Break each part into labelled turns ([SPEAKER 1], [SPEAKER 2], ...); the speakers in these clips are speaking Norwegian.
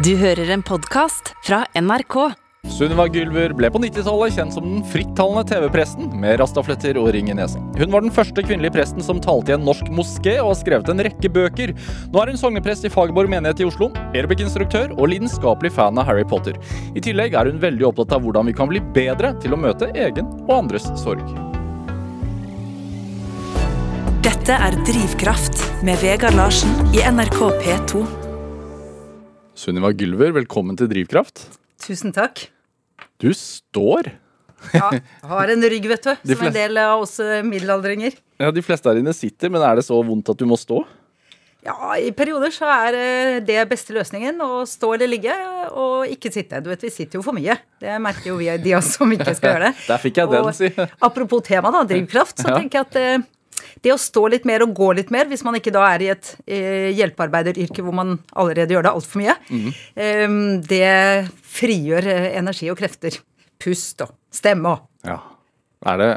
[SPEAKER 1] Du hører en podkast fra NRK.
[SPEAKER 2] Sunniva Gylver ble på 90-tallet kjent som den frittalende TV-presten med rastafletter og ring i nesen. Hun var den første kvinnelige presten som talte i en norsk moské og har skrevet en rekke bøker. Nå er hun sogneprest i Fagerborg menighet i Oslo, aerobic-instruktør og lidenskapelig fan av Harry Potter. I tillegg er hun veldig opptatt av hvordan vi kan bli bedre til å møte egen og andres sorg.
[SPEAKER 1] Dette er Drivkraft med Vegard Larsen i NRK P2.
[SPEAKER 2] Sunniva Gylver, velkommen til Drivkraft.
[SPEAKER 3] Tusen takk.
[SPEAKER 2] Du står.
[SPEAKER 3] Ja, har en rygg, vet du,
[SPEAKER 2] De
[SPEAKER 3] som en del av oss eh, middelaldringer.
[SPEAKER 2] Ja, De fleste her inne sitter, men er det så vondt at du må stå?
[SPEAKER 3] Ja, i perioder så er eh, det beste løsningen å stå eller ligge, og ikke sitte. Du vet, vi sitter jo for mye. Det merker jo vi, de av oss som ikke skal gjøre det.
[SPEAKER 2] Der fikk jeg den, si.
[SPEAKER 3] Apropos tema, da, drivkraft, så
[SPEAKER 2] Ja.
[SPEAKER 3] tenker jeg at eh, det å stå litt mer og gå litt mer, hvis man ikke da er i et eh, hjelpearbeideryrke hvor man allerede gjør det altfor mye, mm. det frigjør eh, energi og krefter. Pust og stemme og
[SPEAKER 2] Ja. Er det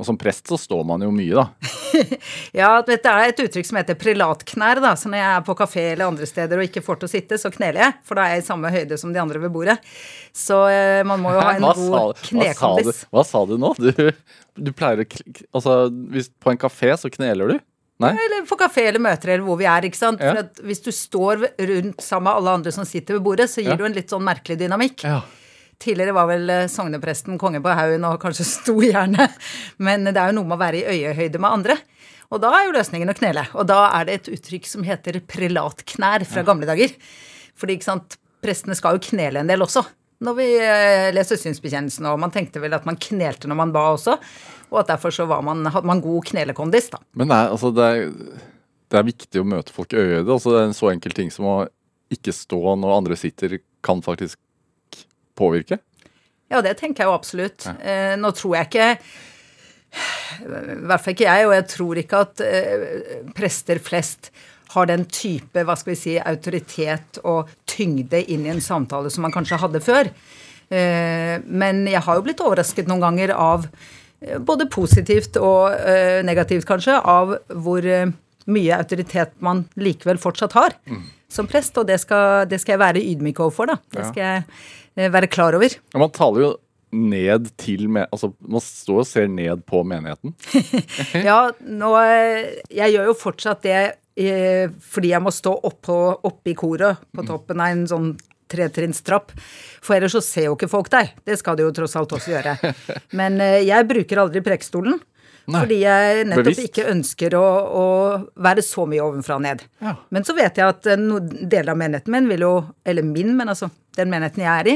[SPEAKER 2] Og som prest så står man jo mye, da.
[SPEAKER 3] Ja, det er et uttrykk som heter prelatknær. da, så Når jeg er på kafé eller andre steder og ikke får til å sitte, så kneler jeg. For da er jeg i samme høyde som de andre ved bordet. Så eh, man må jo ha en
[SPEAKER 2] Hva
[SPEAKER 3] god
[SPEAKER 2] sa, hva, sa du, hva sa du nå? Du, du pleier å Altså, hvis på en kafé så kneler du? Nei?
[SPEAKER 3] Eller på kafé eller møter eller hvor vi er. ikke sant?
[SPEAKER 2] Ja.
[SPEAKER 3] For at Hvis du står rundt sammen med alle andre som sitter ved bordet, så gir
[SPEAKER 2] Ja.
[SPEAKER 3] du en litt sånn merkelig dynamikk.
[SPEAKER 2] Ja.
[SPEAKER 3] Tidligere var vel eh, sognepresten konge på haugen og kanskje sto gjerne, men det er jo noe med å være i øyehøyde med andre. Og da er jo løsningen å knele. Og da er det et uttrykk som heter prelatknær fra gamle dager. Fordi ikke sant, prestene skal jo knele en del også. Når vi eh, leser synsbekjennelsen, og man tenkte vel at man knelte når man ba også. Og at derfor så var man, hadde man god knelekondis, da.
[SPEAKER 2] Men er, altså, det, er, det er viktig å møte folk i øyehøyde. Altså, det er en så enkel ting som å ikke stå når andre sitter, kan faktisk påvirke.
[SPEAKER 3] Ja, det tenker jeg jo absolutt. Ja. nå tror jeg ikke I hvert fall ikke jeg, og jeg tror ikke at eh, prester flest har den type hva skal vi si, autoritet og tyngde inn i en samtale som man kanskje hadde før. Eh, men jeg har jo blitt overrasket noen ganger av eh, både positivt og eh, negativt, kanskje, av hvor eh, mye autoritet man likevel fortsatt har som prest. Og det skal, det skal jeg være ydmyk overfor, da. Det skal jeg eh, være klar over.
[SPEAKER 2] Ja, man taler jo ned til Altså, man står og ser ned på menigheten.
[SPEAKER 3] Ja, nå eh, Jeg gjør jo fortsatt det eh, fordi jeg må stå oppå oppe i koret på toppen av en sånn tretrinnstrapp. For ellers så ser jo ikke folk deg. Det skal de jo tross alt også gjøre. Men eh, jeg bruker aldri prekestolen.
[SPEAKER 2] Nei,
[SPEAKER 3] Fordi jeg nettopp
[SPEAKER 2] bevisst.
[SPEAKER 3] ikke ønsker å, å være så mye ovenfra og ned.
[SPEAKER 2] Ja.
[SPEAKER 3] Men så vet jeg at eh, no, deler av menigheten min vil jo Eller min, men altså den menigheten jeg er i.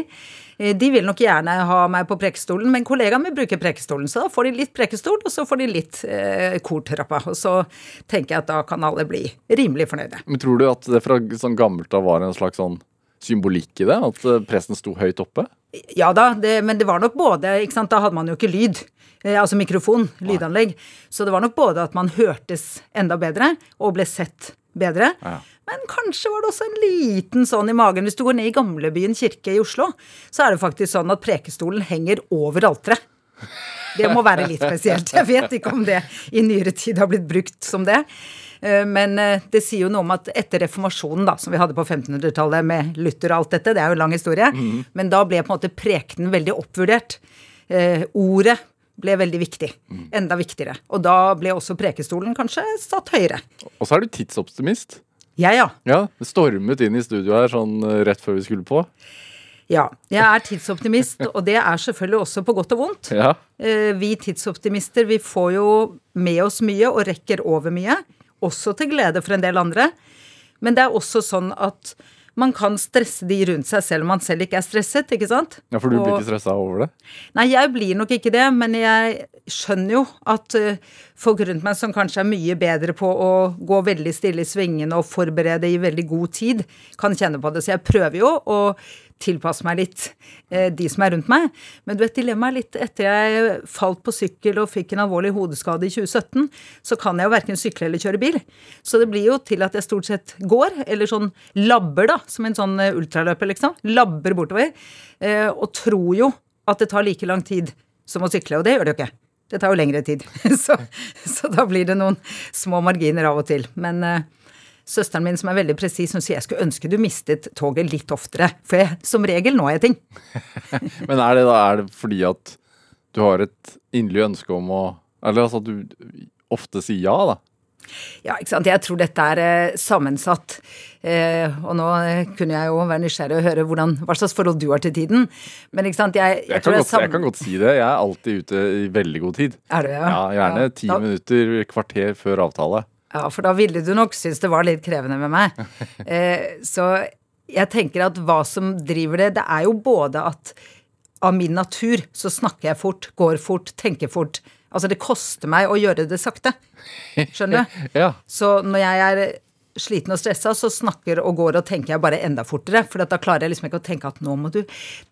[SPEAKER 3] eh, De vil nok gjerne ha meg på prekestolen, men kollegaen min bruker prekestolen. Så da får de litt prekestol, og så får de litt eh, kortrappa. Og så tenker jeg at da kan alle bli rimelig fornøyde.
[SPEAKER 2] Men tror du at det fra sånn gammelt av var en slags sånn symbolikk i det? At eh, presten sto høyt oppe?
[SPEAKER 3] Ja da, det, men det var nok både Da hadde man jo ikke lyd. Eh, altså mikrofon, lydanlegg. Så det var nok både at man hørtes enda bedre, og ble sett bedre.
[SPEAKER 2] Ja.
[SPEAKER 3] Men kanskje var det også en liten sånn i magen. Hvis du går ned i Gamlebyen kirke i Oslo, så er det faktisk sånn at prekestolen henger over alteret. Det må være litt spesielt. Jeg vet ikke om det i nyere tid har blitt brukt som det. Eh, Men eh, det sier jo noe om at etter reformasjonen, da, som vi hadde på 1500-tallet med Luther og alt dette, det er jo en lang historie, men da ble på en måte prekenen veldig oppvurdert. Eh, Ordet ble veldig viktig. Enda viktigere. Og da ble også prekestolen kanskje satt høyere.
[SPEAKER 2] Og så er du tidsoptimist.
[SPEAKER 3] Jeg, ja.
[SPEAKER 2] Ja, det stormet inn i studio her sånn eh, rett før vi skulle på.
[SPEAKER 3] Ja, jeg er tidsoptimist, og det er selvfølgelig også på godt og vondt.
[SPEAKER 2] Ja.
[SPEAKER 3] Eh, Vi tidsoptimister, vi får jo med oss mye og rekker over mye, også til glede for en del andre. Men det er også sånn at man kan stresse de rundt seg selv om man selv ikke er stresset, ikke sant?
[SPEAKER 2] ja, for du blir
[SPEAKER 3] Og-
[SPEAKER 2] ikke stressa over det?
[SPEAKER 3] Nei, jeg blir nok ikke det, men jeg skjønner jo at uh, folk rundt meg som kanskje er mye bedre på å gå veldig stille i svingene og forberede i veldig god tid, kan kjenne på det. Så jeg prøver jo å tilpasse meg litt eh, de som er rundt meg. Men du vet, dilemmaet er litt etter jeg falt på sykkel og fikk en alvorlig hodeskade i 2017, så kan jeg jo verken sykle eller kjøre bil. Så det blir jo til at jeg stort sett går, eller sånn labber, da, som en sånn eh, ultraløper, liksom. Labber bortover. Eh, og tror jo at det tar like lang tid som å sykle, og det gjør det jo ikke. Det tar jo lengre tid. Så, så da blir det noen små marginer av og til. Men Søsteren min som er veldig presis, hun sier jeg skulle ønske du mistet toget litt oftere. For jeg, som regel når jeg ting.
[SPEAKER 2] Men er det da er det fordi at du har et inderlig ønske om å Eller altså at du ofte sier ja, da?
[SPEAKER 3] Ja, ikke sant. Jeg tror dette er eh, sammensatt. Eh, og nå eh, kunne jeg jo være nysgjerrig og høre hvordan, hva slags forhold du har til tiden. Men ikke sant, jeg, jeg,
[SPEAKER 2] Jeg
[SPEAKER 3] tror
[SPEAKER 2] kan,
[SPEAKER 3] det er
[SPEAKER 2] godt, jeg kan godt si det. Jeg er alltid ute i veldig god tid.
[SPEAKER 3] Er du, ja?
[SPEAKER 2] Ja, Gjerne ti
[SPEAKER 3] ja.
[SPEAKER 2] minutter, kvarter før avtale.
[SPEAKER 3] Ja, for da ville du nok synes det var litt krevende med meg. Eh, så jeg tenker at hva som driver det, det er jo både at av min natur så snakker jeg fort, går fort, tenker fort. Altså det koster meg å gjøre det sakte. Skjønner du?
[SPEAKER 2] Ja.
[SPEAKER 3] Så når jeg er sliten og stressa, så snakker og går og tenker jeg bare enda fortere. For da klarer jeg liksom ikke å tenke at nå må du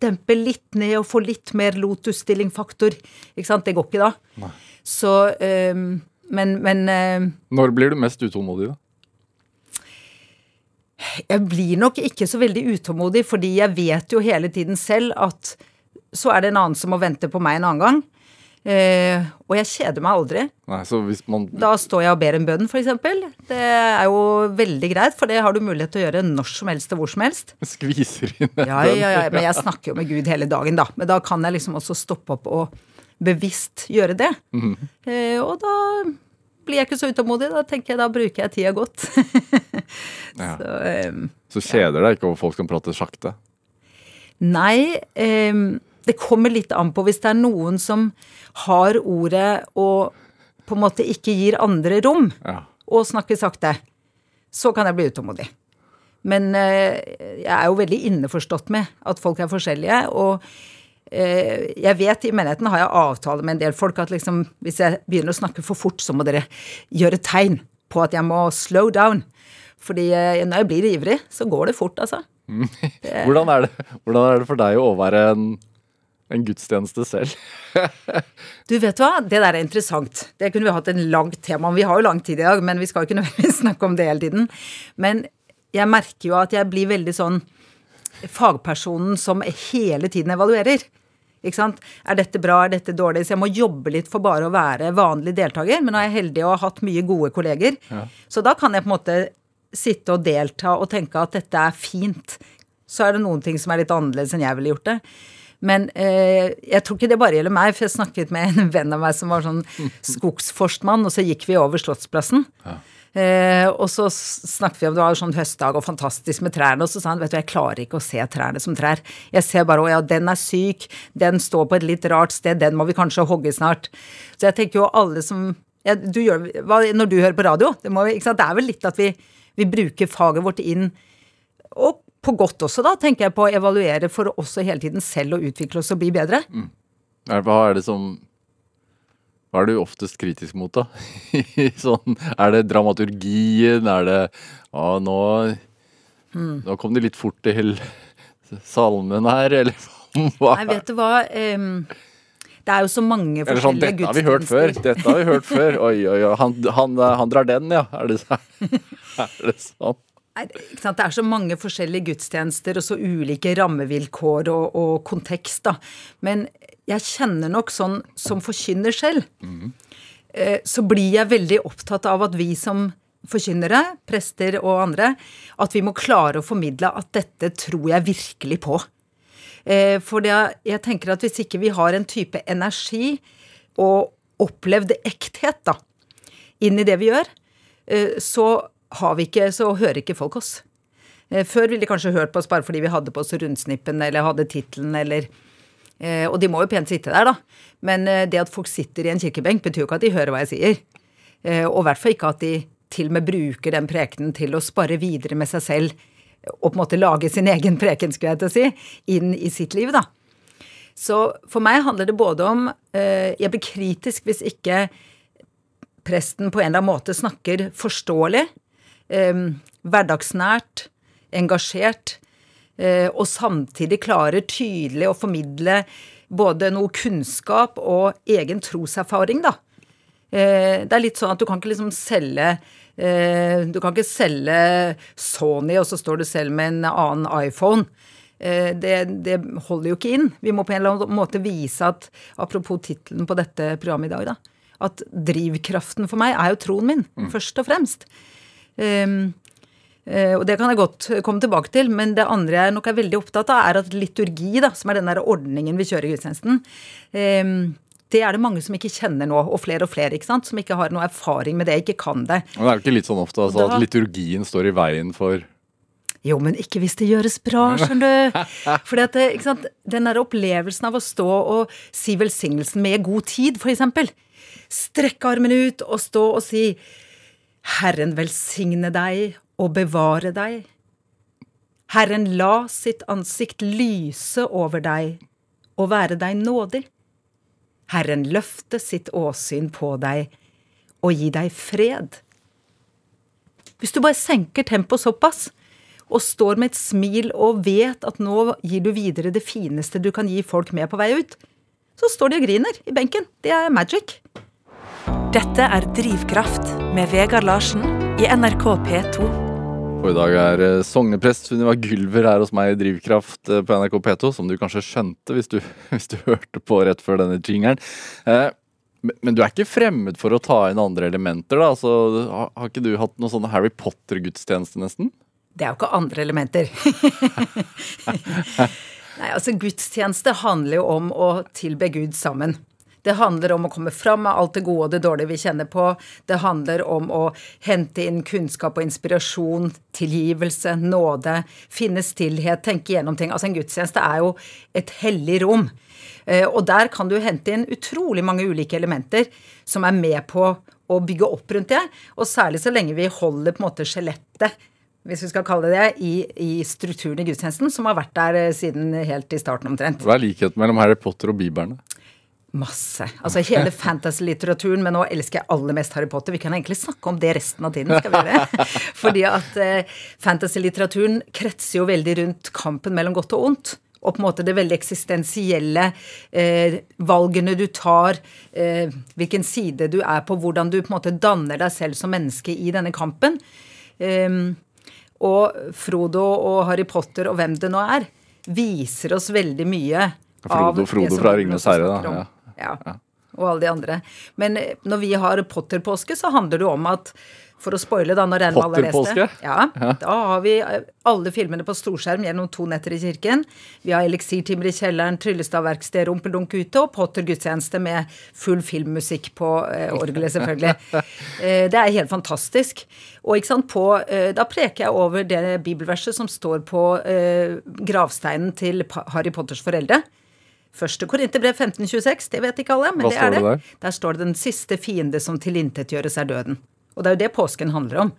[SPEAKER 3] dempe litt ned og få litt mer lotus-stilling-faktor. Ikke sant? Det går ikke da. Så øhm, Men, men uh,
[SPEAKER 2] Når blir du mest utålmodig, da?
[SPEAKER 3] jeg blir nok ikke så veldig utålmodig, fordi jeg vet jo hele tiden selv at så er det en annen som må vente på meg en annen gang. Uh, og jeg kjeder meg aldri.
[SPEAKER 2] Nei, man
[SPEAKER 3] Da står jeg og ber en bønn, f.eks. Det er jo veldig greit, for det har du mulighet til å gjøre når som helst og hvor som helst.
[SPEAKER 2] skviser inn en
[SPEAKER 3] Ja, ja, ja, Men jeg snakker jo med Gud hele dagen, da. Men da kan jeg liksom også stoppe opp og bevisst gjøre det. eh, og da blir jeg ikke så utålmodig. Da tenker jeg da bruker jeg tida godt.
[SPEAKER 2] Ja.
[SPEAKER 3] så, eh,
[SPEAKER 2] Så kjeder det ikke over folk som prater sakte.
[SPEAKER 3] Nei, ehm, det kommer litt an på hvis det er noen som har ordet og på en måte ikke gir andre rom,
[SPEAKER 2] Ja.
[SPEAKER 3] og snakker sakte. Så kan jeg bli utålmodig. Men eh, jeg er jo veldig innforstått med at folk er forskjellige, og jeg vet i menigheten har jeg avtale med en del folk at liksom, hvis jeg begynner å snakke for fort, så må dere gjøre tegn på at jeg må slow down. Fordi eh, når jeg blir ivrig, så går det fort, altså.
[SPEAKER 2] Hvordan er, det, hvordan er det for deg å være en, en gudstjeneste selv?
[SPEAKER 3] Du vet hva, det der er interessant. Det kunne vi hatt en langt tema om. Vi har jo lang tid i dag, men vi skal jo ikke snakke om det hele tiden. Men jeg merker jo at jeg blir veldig sånn fagpersonen som hele tiden evaluerer. Ikke sant? Er dette bra, er dette dårlig? Så jeg må jobbe litt for bare å være vanlig deltaker. Men nå er jeg heldig og har hatt mye gode kolleger. Så da kan jeg på en måte sitte og delta og tenke at dette er fint. Så er det noen ting som er litt annerledes enn jeg ville gjort det. Men eh, jeg tror ikke det bare gjelder meg, for jeg snakket med en venn av meg som var sånn skogsforstmann, og så gikk vi over Slottsplassen. Eh, og så snakket vi om det var sånn høstdag og fantastisk med trærne, og så sa han vet du, jeg klarer ikke å se trærne som trær. Jeg ser bare å ja, den er syk, den står på et litt rart sted, den må vi kanskje hogge snart. Så jeg tenker jo alle som ja, du gjør, hva, Når du hører på radio, det, vi- det er vel litt at vi, vi bruker faget vårt inn og på godt også, da, tenker jeg på å evaluere for å også hele tiden selv å utvikle oss og bli bedre.
[SPEAKER 2] Mm. hva er det som Hva er du oftest kritisk mot, da? sånn, er det dramaturgien? Er det Å, nå Nå kom det litt fort til salmen her, eller hva?
[SPEAKER 3] Nei, vet du hva Um, Det er jo så mange
[SPEAKER 2] forskjellige sånn,
[SPEAKER 3] forskjellige
[SPEAKER 2] dette har vi hørt før. Dette har vi hørt før. Oi, oi, oi. Han, han, han drar den, ja. Er det, er det sånn?
[SPEAKER 3] Nei? Det er så mange forskjellige gudstjenester og så ulike rammevilkår og, og kontekst, da. Men jeg kjenner nok sånn som forkynner selv, mm. så blir jeg veldig opptatt av at vi som forkynnere, prester og andre, at vi må klare å formidle at dette tror jeg virkelig på. Eh, For det, jeg tenker at hvis ikke vi har en type energi og opplevd ekthet da, inn i det vi gjør, eh, så har vi ikke, så hører ikke folk oss. Før ville de kanskje hørt på oss bare fordi vi hadde på oss rundsnippen eller hadde tittelen eller Og de må jo pent sitte der, da. Men eh, det at folk sitter i en kirkebenk, betyr jo ikke at de hører hva jeg sier. Eh, Og i hvert fall ikke at de til og med bruker den prekenen til å spare videre med seg selv og på en måte lage sin egen preken, skulle jeg til å si, inn i sitt liv, da. Så for meg handler det både om eh, Jeg blir kritisk hvis ikke presten på en eller annen måte snakker forståelig, eh, hverdagsnært, engasjert, eh, og samtidig klarer tydelig å formidle både noe kunnskap og egen troserfaring, da. Eh, det er litt sånn at du kan ikke liksom selge eh, Du kan ikke selge Sony, og så står du selv med en annen iPhone. Eh, det, det holder jo ikke inn. Vi må på en eller annen måte vise at Apropos tittelen på dette programmet i dag, da. At drivkraften for meg er jo troen min, først og fremst. Um, Eh, og det kan jeg godt komme tilbake til, men det andre jeg nok er veldig opptatt av, er at liturgi, da, som er den der ordningen vi kjører i gudstjenesten, eh, det er det mange som ikke kjenner nå, og flere og flere, ikke sant, som ikke har noe erfaring med det, ikke kan det.
[SPEAKER 2] Men det er jo ikke litt sånn ofte altså,
[SPEAKER 3] Da-
[SPEAKER 2] at liturgien står i veien for
[SPEAKER 3] Jo, men ikke hvis det gjøres bra, skjønner du. Fordi at, det- ikke sant, Den der opplevelsen av å stå og si velsignelsen med god tid, eksempel. Strekke armen ut og stå og si Herren velsigne deg og bevare deg. Herren la sitt ansikt lyse over deg og være deg nådig. Herren løfte sitt åsyn på deg og gi deg fred. Hvis du bare senker tempoet såpass, og står med et smil og vet at nå gir du videre det fineste du kan gi folk med på vei ut, så står de og griner i benken. Det er magic.
[SPEAKER 1] Dette er Drivkraft med Vegard Larsen i NRK P2.
[SPEAKER 2] Og i dag er eh, sogneprest Sunniva Gylver her hos meg i Drivkraft eh, på NRK P2, som du kanskje skjønte hvis du, hvis du hørte på rett før denne jingeren. Eh, men, du er ikke fremmed for å ta inn andre elementer, da? Altså, har, har ikke du hatt noen sånne Harry Potter-gudstjeneste, nesten?
[SPEAKER 3] Det er jo ikke andre elementer. Nei, altså Gudstjeneste handler jo om å tilbe Gud sammen. Det handler om å komme fram med alt det gode og det dårlige vi kjenner på. Det handler om å hente inn kunnskap og inspirasjon, tilgivelse, nåde, finne stillhet, tenke gjennom ting. Altså En gudstjeneste er jo et hellig rom. Eh, Og der kan du hente inn utrolig mange ulike elementer som er med på å bygge opp rundt det. Og særlig så lenge vi holder på en måte skjelettet hvis vi skal kalle det det, i, i strukturen i gudstjenesten, som har vært der eh, siden helt i starten omtrent.
[SPEAKER 2] Hva er likheten mellom Harry Potter og Bibelen?
[SPEAKER 3] Masse. Altså hele fantasy-litteraturen, men nå elsker jeg aller mest Harry Potter. Vi kan egentlig snakke om det resten av tiden, skal vi gjøre? Fordi at eh, fantasy-litteraturen kretser jo veldig rundt kampen mellom godt og ondt. Og på en måte det veldig eksistensielle eh, valgene du tar, eh, hvilken side du er på, hvordan du på en måte danner deg selv som menneske i denne kampen. Um, og Frodo og Harry Potter og hvem det nå er, viser oss veldig mye
[SPEAKER 2] Frodo- Frodo fra Ringenes herre, da,
[SPEAKER 3] snakker Ja. Og alle de andre. Men eh, når vi har Potter-påske, så handler det om at for å spoile, da, når jeg alle har lest det.
[SPEAKER 2] Potter-påske?
[SPEAKER 3] Ja, Da har vi eh, alle filmene på storskjerm gjennom to netter i kirken. Vi har eliksirtimer i kjelleren, Tryllestadverksted, Rumpeldunk ute og Potter-gudstjeneste med full filmmusikk på eh, orgelet, selvfølgelig. eh, det er helt fantastisk. Og ikke sant, på, eh, da preker jeg over det bibelverset som står på eh, gravsteinen til Harry Potters foreldre. Første Korinterbrev 1526, det vet ikke alle, men
[SPEAKER 2] Hva
[SPEAKER 3] det er det.
[SPEAKER 2] der?
[SPEAKER 3] Der står det 'den siste fiende som tilintetgjøres er døden'. Og det er jo det påsken handler om.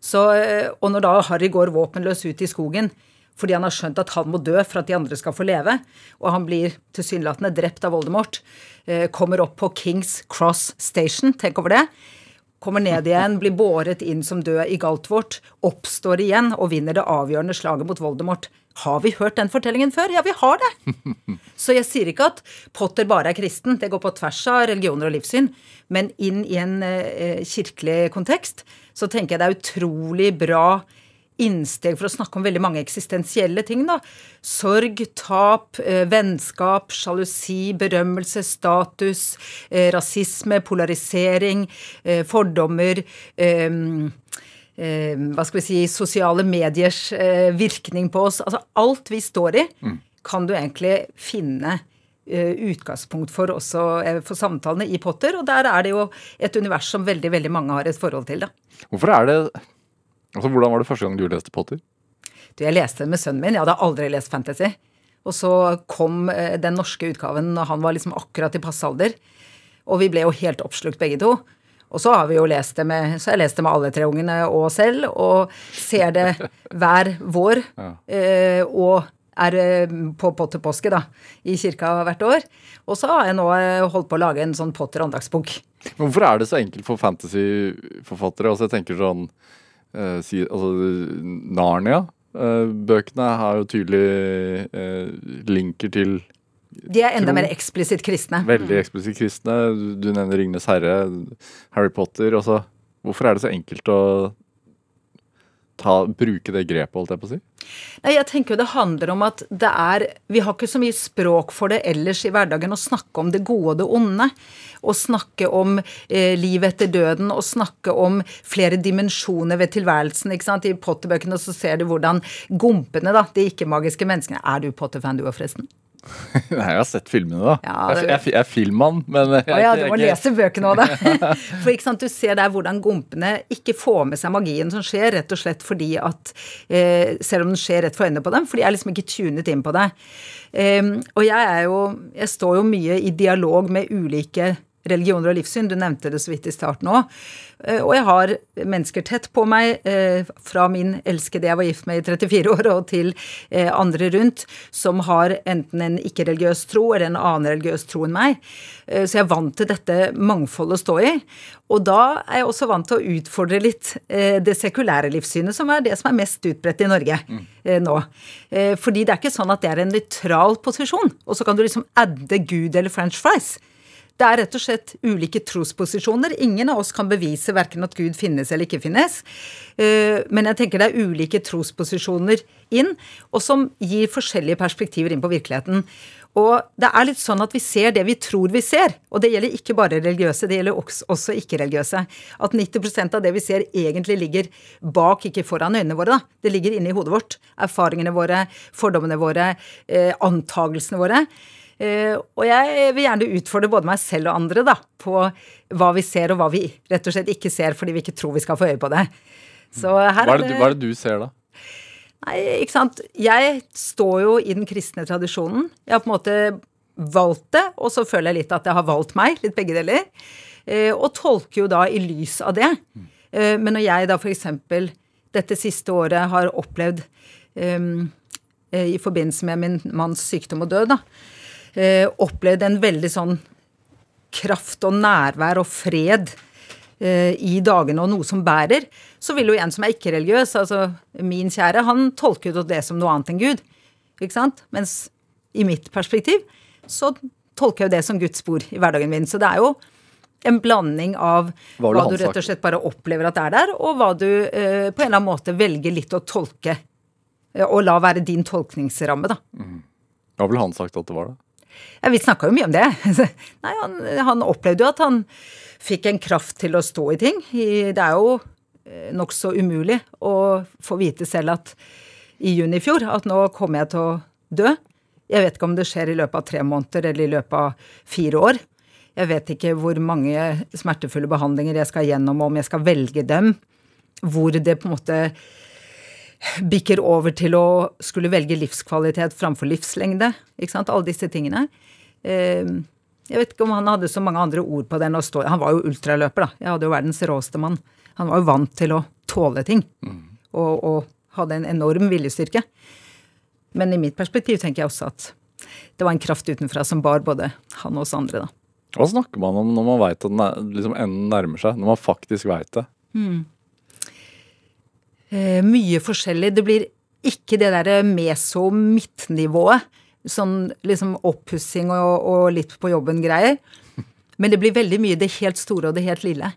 [SPEAKER 3] Så, eh, og når da Harry går våpenløs ut i skogen fordi han har skjønt at han må dø for at de andre skal få leve, og han blir tilsynelatende drept av Voldemort, eh, kommer opp på Kings Cross Station, tenk over det, kommer ned igjen, blir båret inn som død i Galtvort, oppstår igjen og vinner det avgjørende slaget mot Voldemort. Har vi hørt den fortellingen før? Ja, vi har det! Så jeg sier ikke at Potter bare er kristen, det går på tvers av religioner og livssyn, men inn i en eh, kirkelig kontekst så tenker jeg det er utrolig bra innsteg for å snakke om veldig mange eksistensielle ting. da. Sorg, tap, eh, vennskap, sjalusi, berømmelse, status, eh, rasisme, polarisering, eh, fordommer. Hva skal vi si, sosiale mediers virkning på oss. Altså alt vi står i, kan du egentlig finne utgangspunkt for også for samtalene i Potter. Og der er det jo et univers som veldig, veldig mange har et forhold til. da.
[SPEAKER 2] Hvorfor er det Altså, Hvordan var det første gang du leste Potter?
[SPEAKER 3] Du, jeg leste den med sønnen min. Jeg hadde aldri lest fantasy. Og så kom eh, den norske utgaven og han var liksom akkurat i passe alder. Og vi ble jo helt oppslukt begge to. Og så har vi jo lest det med Så jeg lest det med alle tre ungene og selv, og ser det hver vår. Ja. og er eh, på Potter-påske, da, i kirka hvert år. Og så har jeg nå eh, holdt på å lage en sånn Potter-andagsbok.
[SPEAKER 2] Hvorfor er det så enkelt for fantasyforfattere? Altså, jeg tenker sånn eh, si, altså, Narnia. eh, bøkene har jo tydelig eh, linker til
[SPEAKER 3] De er enda
[SPEAKER 2] Tro.
[SPEAKER 3] mer eksplisitt kristne.
[SPEAKER 2] veldig eksplisitt kristne. Du, du nevner Ringenes herre, Harry Potter. Også. hvorfor er det så enkelt å ta, bruke det grepet, holdt jeg på å si?
[SPEAKER 3] Nei, jeg tenker jo det handler om at det er Vi har ikke så mye språk for det ellers i hverdagen å snakke om det gode og det onde. Å snakke om eh, livet etter døden, og snakke om flere dimensjoner ved tilværelsen. ikke sant? I Potter-bøkene så ser du hvordan gompene, da, de ikke-magiske menneskene Er du Potter-fan du òg, forresten?
[SPEAKER 2] Nei, jeg har sett filmene, da.
[SPEAKER 3] Ja, det-
[SPEAKER 2] jeg, jeg, er filmmann, men jeg,
[SPEAKER 3] Å ja, du må
[SPEAKER 2] jeg-
[SPEAKER 3] lese bøkene òg, da. For ikke sant, du ser der hvordan gompene ikke får med seg magien som skjer, rett og slett fordi at eh, Selv om den skjer rett for øynene på dem, for de er liksom ikke tunet inn på det. Em, og jeg er jo Jeg står jo mye i dialog med ulike religioner og livssyn. Du nevnte det så vidt i starten òg. Og jeg har mennesker tett på meg, eh, fra min elskede jeg var gift med i 34 år, og til eh, andre rundt, som har enten en ikke-religiøs tro eller en annen religiøs tro enn meg. Eh, Så jeg er vant til dette mangfoldet å stå i. Og da er jeg også vant til å utfordre litt eh, det sekulære livssynet, som er det som er mest utbredt i Norge mm. nå. Eh, Fordi det er ikke sånn at det er en nøytral posisjon, og så kan du liksom adde Gud eller french fries. Det er rett og slett ulike trosposisjoner. Ingen av oss kan bevise verken at Gud finnes eller ikke finnes. Eh, Men jeg tenker det er ulike trosposisjoner inn, og som gir forskjellige perspektiver inn på virkeligheten. Og det er litt sånn at vi ser det vi tror vi ser. Og det gjelder ikke bare religiøse, det gjelder også, ikke-religiøse. At 90% av det vi ser, egentlig ligger bak, ikke foran øynene våre. da. Det ligger inni hodet vårt. Erfaringene våre, fordommene våre, eh, antagelsene våre. Eh, og jeg vil gjerne utfordre både meg selv og andre da, på hva vi ser, og hva vi rett og slett ikke ser fordi vi ikke tror vi skal få øye på det. Så her
[SPEAKER 2] hva, er det, hva er det du ser, da?
[SPEAKER 3] Nei, ikke sant. Jeg står jo i den kristne tradisjonen. Jeg har på en måte valgt det, og så føler jeg litt at jeg har valgt meg. Litt begge deler. Eh, og tolker jo da i lys av det. Eh, men når jeg da f.eks. dette siste året har opplevd eh, i forbindelse med min manns sykdom og død, da, opplevd en veldig sånn kraft og nærvær og fred eh, i dagene og noe som bærer, så vil jo en som er ikke-religiøs, altså min kjære, han tolker jo det som noe annet enn Gud. Ikke sant? Mens i mitt perspektiv så tolker jeg jo det som Guds spor i hverdagen min. Så det er jo en blanding av
[SPEAKER 2] Hva
[SPEAKER 3] hva, du rett og slett bare opplever at er der, og hva du eh, på en eller annen måte velger litt å tolke. eh, Og la være din tolkningsramme, da.
[SPEAKER 2] Hva ville han sagt at det var, da?
[SPEAKER 3] Ja, vi snakka jo mye om det. Nei, han, han opplevde jo at han fikk en kraft til å stå i ting. Det er jo eh, nokså umulig å få vite selv at i juni i fjor at nå kommer jeg til å dø. Jeg vet ikke om det skjer i løpet av tre måneder eller i løpet av fire år. Jeg vet ikke hvor mange smertefulle behandlinger jeg skal gjennom, og om jeg skal velge dem. Hvor det på en måte bikker over til å skulle velge livskvalitet framfor livslengde. Ikke sant? Alle disse tingene. Eh, Jeg vet ikke om han hadde så mange andre ord på det enn å stå Han var jo ultraløper, da. Jeg hadde jo verdens råeste mann. Han var jo vant til å tåle ting. Og, og hadde en enorm viljestyrke. Men i mitt perspektiv tenker jeg også at det var en kraft utenfra som bar både han og oss andre, da.
[SPEAKER 2] Hva snakker man om når man veit at den liksom enden nærmer seg? Når man faktisk veit det?
[SPEAKER 3] Eh, mye forskjellig. Det blir ikke det derre meso-midtnivået. Sånn liksom oppussing og, og litt på jobben-greier. Men det blir veldig mye det helt store og det helt lille.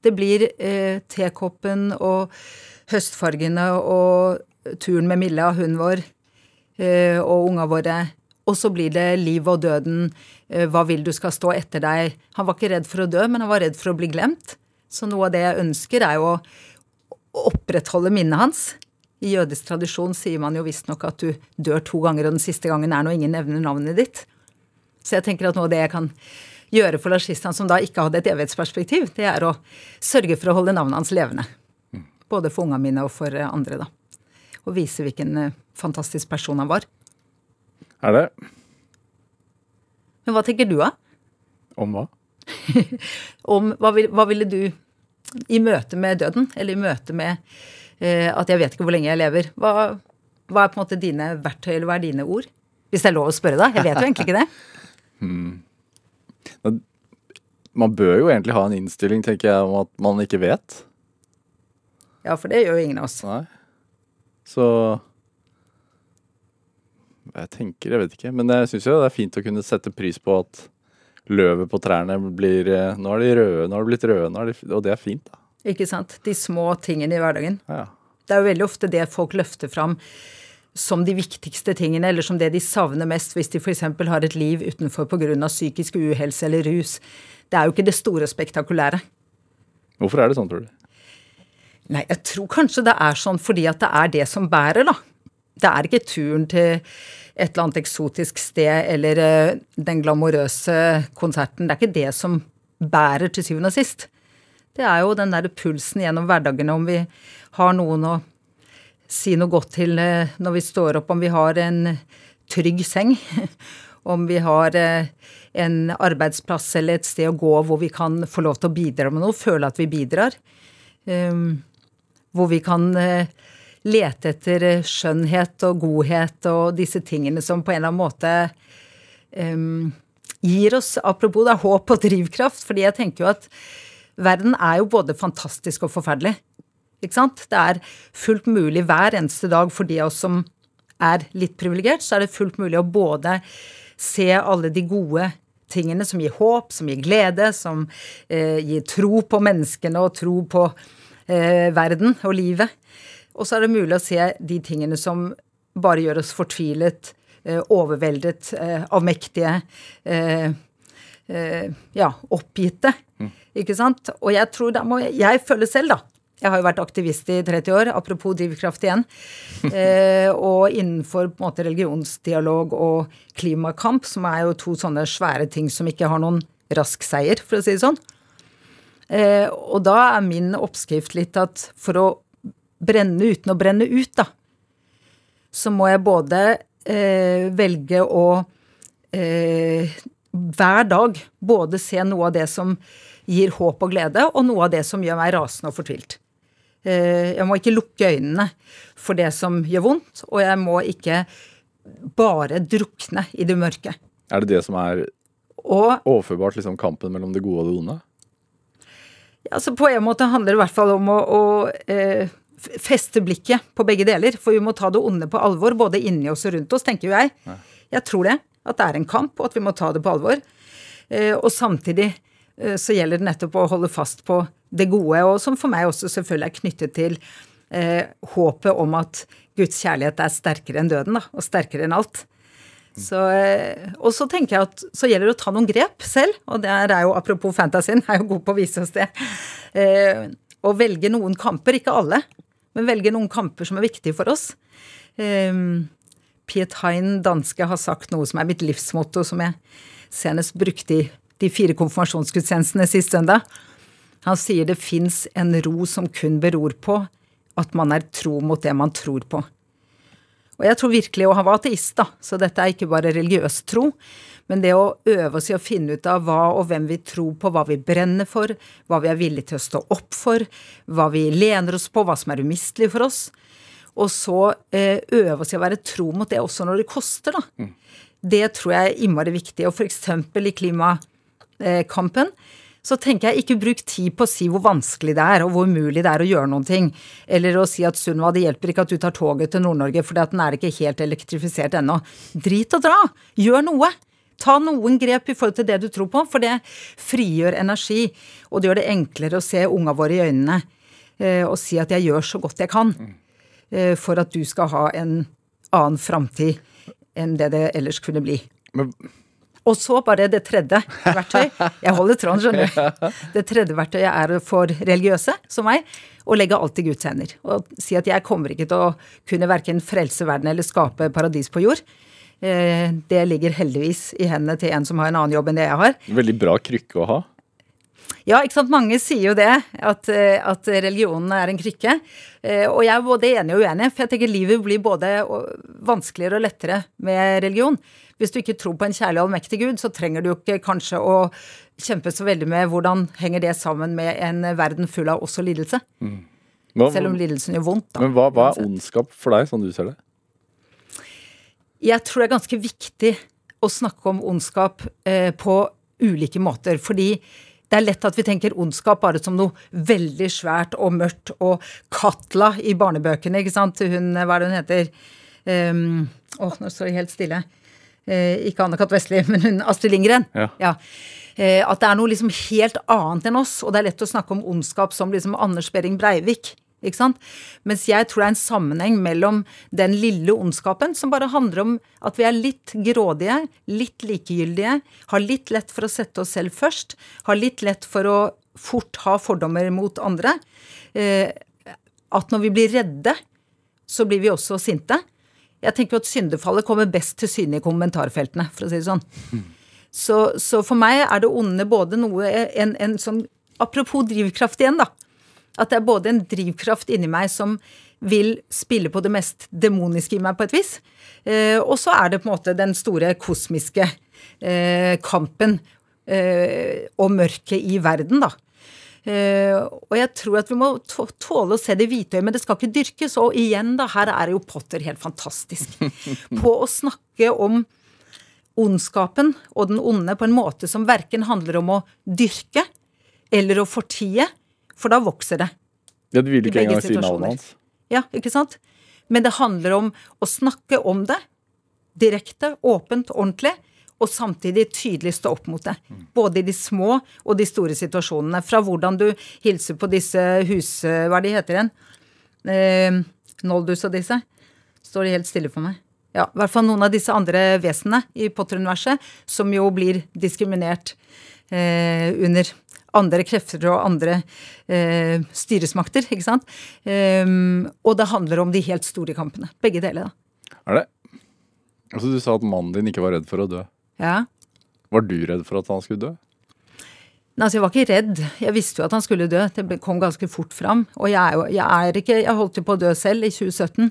[SPEAKER 3] Det blir eh, tekoppen og høstfargene og turen med Milla, hunden vår, eh, og unga våre. Og så blir det liv og døden. Eh, hva vil du skal stå etter deg? Han var ikke redd for å dø, men han var redd for å bli glemt. Så noe av det jeg ønsker, er jo å opprettholde minnet hans. I jødisk tradisjon sier man jo visstnok at du dør to ganger, og den siste gangen er når ingen nevner navnet ditt. Så jeg tenker at noe av det jeg kan gjøre for Lashistan, som da ikke hadde et evighetsperspektiv, det er å sørge for å holde navnet hans levende. Både for ungene mine og for eh, andre, da. Og vise hvilken eh, fantastisk person han var.
[SPEAKER 2] Er det?
[SPEAKER 3] Men hva tenker du, da?
[SPEAKER 2] Om hva?
[SPEAKER 3] Om hva, vil, hva ville du i møte med døden, eller i møte med eh, at jeg vet ikke hvor lenge jeg lever, hva, hva er på en måte dine verktøy, eller hva er dine ord? Hvis det er lov å spørre, da. Jeg vet jo egentlig ikke det.
[SPEAKER 2] Man bør jo egentlig ha en innstilling, tenker jeg, om at man ikke vet.
[SPEAKER 3] Ja, for det gjør jo ingen av oss.
[SPEAKER 2] Nei. Så Jeg tenker, jeg vet ikke. Men jeg syns jo det er fint å kunne sette pris på at løvet på trærne blir eh, Nå er de røde, nå har de blitt røde, de, og det er fint, da.
[SPEAKER 3] Ikke sant? De små tingene i hverdagen.
[SPEAKER 2] Ja.
[SPEAKER 3] Det er jo veldig ofte det folk løfter fram som de viktigste tingene, eller som det de savner mest hvis de f.eks. har et liv utenfor pga. psykisk uhelse eller rus. Det er jo ikke det store spektakulære.
[SPEAKER 2] Hvorfor er det sånn, tror du?
[SPEAKER 3] Nei, jeg tror kanskje det er sånn fordi at det er det som bærer, da. Det er ikke turen til et eller annet eksotisk sted eller uh, den glamorøse konserten. Det er ikke det som bærer til syvende og sist. Det er jo den der pulsen gjennom hverdagene, om vi har noen å si noe godt til uh, når vi står opp, om vi har en trygg seng. om vi har uh, en arbeidsplass eller et sted å gå hvor vi kan få lov til å bidra med noe, føle at vi bidrar. Hvor vi kan lete etter eh, skjønnhet og godhet og disse tingene som på en eller annen måte um, gir oss, apropos det er håp og drivkraft, fordi jeg tenker jo at verden er jo både fantastisk og forferdelig. Ikke sant? Det er fullt mulig hver eneste dag for de av oss som er litt privilegert, så er det fullt mulig å både se alle de gode tingene som gir håp, som gir glede, som eh, gir tro på menneskene og tro på eh, verden og livet. Og så er det mulig å se de tingene som bare gjør oss fortvilet, eh, overveldet, eh, avmektige, eh, ja, oppgitte. Mm. Ikke sant? Og jeg tror da må Jeg føler selv, da. Jeg har jo vært aktivist i 30 år, apropos drivkraft igjen. og innenfor på en måte religionsdialog og klimakamp, som er jo to sånne svære ting som ikke har noen rask seier, for å si det sånn. og da er min oppskrift litt at for å brenne uten å brenne ut, da, så må jeg både eh, velge å eh, hver dag både se noe av det som gir håp og glede, og noe av det som gjør meg rasende og fortvilt. Eh, jeg må ikke lukke øynene for det som gjør vondt, og jeg må ikke bare drukne i det mørke.
[SPEAKER 2] Er det det som er og, overførbart liksom kampen mellom det gode og det onde?
[SPEAKER 3] Ja, altså På en måte handler det i hvert fall om å, å eh, feste blikket på begge deler. For vi må ta det onde på alvor, både inni oss og rundt oss, tenker jo jeg. Jeg tror det. At det er en kamp, og at vi må ta det på alvor. Eh, og samtidig eh, så gjelder det nettopp å holde fast på det gode, og som for meg også selvfølgelig er knyttet til eh, håpet om at Guds kjærlighet er sterkere enn døden, da, og sterkere enn alt. Så, eh, og så tenker jeg at så gjelder det å ta noen grep selv, og det er jo apropos fantasien, er jo god på å vise oss det. Eh, å velge noen kamper, ikke alle, men velge noen kamper som er viktige for oss. Um, Piet Hein, danske, har sagt noe som er mitt livsmotto, som jeg senest brukte i de fire konfirmasjonsgudstjenestene sist søndag. Han sier det fins en ro som kun beror på at man er tro mot det man tror på. Og jeg tror virkelig, og han var ateist, da, så dette er ikke bare religiøs tro, men det å øve oss i å finne ut av hva og hvem vi tror på, hva vi brenner for, hva vi er villige til å stå opp for, hva vi lener oss på, hva som er umistelig for oss. Og så eh, øve oss i å være tro mot det også når det koster, da. Mm. Det tror jeg er innmari viktig. Og f.eks. i klimakampen så tenker jeg ikke bruk tid på å si hvor vanskelig det er, og hvor umulig det er å gjøre noen ting. Eller å si at Sunniva, det hjelper ikke at du tar toget til Nord-Norge, for den er ikke helt elektrifisert ennå. Drit og dra! Gjør noe! Ta noen grep i forhold til det du tror på, for det frigjør energi. Og det gjør det enklere å se unga våre i øynene eh, og si at jeg gjør så godt jeg kan eh, for at du skal ha en annen framtid enn det det ellers kunne bli. Men og så bare det tredje verktøy. Jeg holder tråden, skjønner du. Det tredje verktøyet er for religiøse, som meg, å legge alt i Guds hender. Og si at jeg kommer ikke til å kunne verken frelse verden eller skape paradis på jord. Eh, det ligger heldigvis i hendene til en som har en annen jobb enn det jeg har.
[SPEAKER 2] Veldig bra krykke å ha.
[SPEAKER 3] Ja, ikke sant. Mange sier jo det, at, eh, at religionen er en krykke. Eh, og jeg er både enig og uenig, for jeg tenker livet blir både vanskeligere og lettere med religion. Hvis du ikke tror på en kjærlig og allmektig Gud, så trenger du ikke kanskje å kjempe så veldig med hvordan henger det sammen med en verden full av også lidelse. Mm. Hva, Selv om lidelsen gjør vondt.
[SPEAKER 2] Da. Men hva, hva er ondskap for deg, sånn du ser det?
[SPEAKER 3] Jeg tror det er ganske viktig å snakke om ondskap eh, på ulike måter. Fordi det er lett at vi tenker ondskap bare som noe veldig svært og mørkt og Katla i barnebøkene, ikke sant. Hun, hva er det hun heter? Um, å, nå står jeg helt stille. Eh, ikke Anne-Kat. Vestli, men hun Astrid Lindgren. Ja. ja. Eh, at det er noe liksom helt annet enn oss. Og det er lett å snakke om ondskap som liksom Anders Behring Breivik Ikke sant? Mens jeg tror det er en sammenheng mellom den lille ondskapen, som bare handler om at vi er litt grådige, litt likegyldige, har litt lett for å sette oss selv først, har litt lett for å fort ha fordommer mot andre. Eh, at når vi blir redde, så blir vi også sinte. Jeg tenker jo at syndefallet kommer best til syne i kommentarfeltene, for å si det sånn. Så, så for meg er det onde både noe en, en sånn Apropos drivkraft igjen, da. At det er både en drivkraft inni meg som vil spille på det mest demoniske i meg på et vis. Eh, og så er det på en måte den store kosmiske eh, kampen eh, og mørket i verden, da. Eh, og jeg tror at vi må tåle å se det hvite øyet, men det skal ikke dyrkes. Og igjen, da, her er jo Potter helt fantastisk. På å snakke om ondskapen og den onde på en måte som verken handler om å dyrke eller å fortie, for da vokser det.
[SPEAKER 2] Ja, Du vil ikke engang si navnet hans?
[SPEAKER 3] Ja, ikke sant? Men det handler om å snakke om det direkte, åpent, ordentlig. Og samtidig tydelig stå opp mot det. Både i de små og de store situasjonene. Fra hvordan du hilser på disse hus... Hva er de heter igjen? Eh, Noldus og disse. Står de helt stille for meg. Ja, i hvert fall noen av disse andre vesenene i Potter-universet som jo blir diskriminert eh, under andre krefter og andre eh, styresmakter, ikke sant. Um, og det handler om de helt store kampene. Begge deler, da.
[SPEAKER 2] Er det? Altså, du sa at mannen din ikke var redd for å dø.
[SPEAKER 3] Ja.
[SPEAKER 2] Var du redd for at han skulle dø?
[SPEAKER 3] Nei, altså Jeg var ikke redd. Jeg visste jo at han skulle dø. Det kom ganske fort fram. Og jeg er jo jeg er ikke Jeg holdt jo på å dø selv i 2017.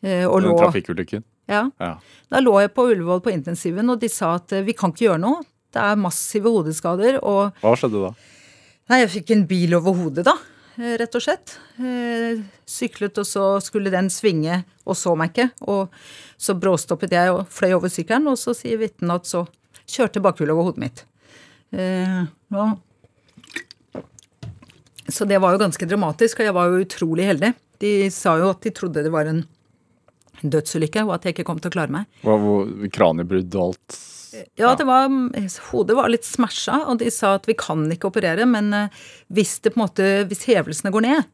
[SPEAKER 2] Eh, og Den lå trafikkulykken?
[SPEAKER 3] Ja. ja. Da lå jeg på Ullevål på intensiven, og de sa at eh, vi kan ikke gjøre noe. Det er massive hodeskader. Og
[SPEAKER 2] Hva skjedde da?
[SPEAKER 3] Nei, jeg fikk en bil over hodet, da. Eh, rett og slett. Eh, syklet, og så skulle den svinge, og så meg ikke. Og så bråstoppet jeg og fløy over sykkelen, og så sier vitnet at så kjørte bakhjulet over hodet mitt. Eh. Så det var jo ganske dramatisk, og jeg var jo utrolig heldig. De sa jo at de trodde det var en dødsulykke, og at jeg ikke kom til å klare meg.
[SPEAKER 2] Hva, Kraniebrudd og alt?
[SPEAKER 3] Ja, det var, hodet var litt smasha, og de sa at vi kan ikke operere, men eh, hvis, det på en måte, hvis hevelsene går ned,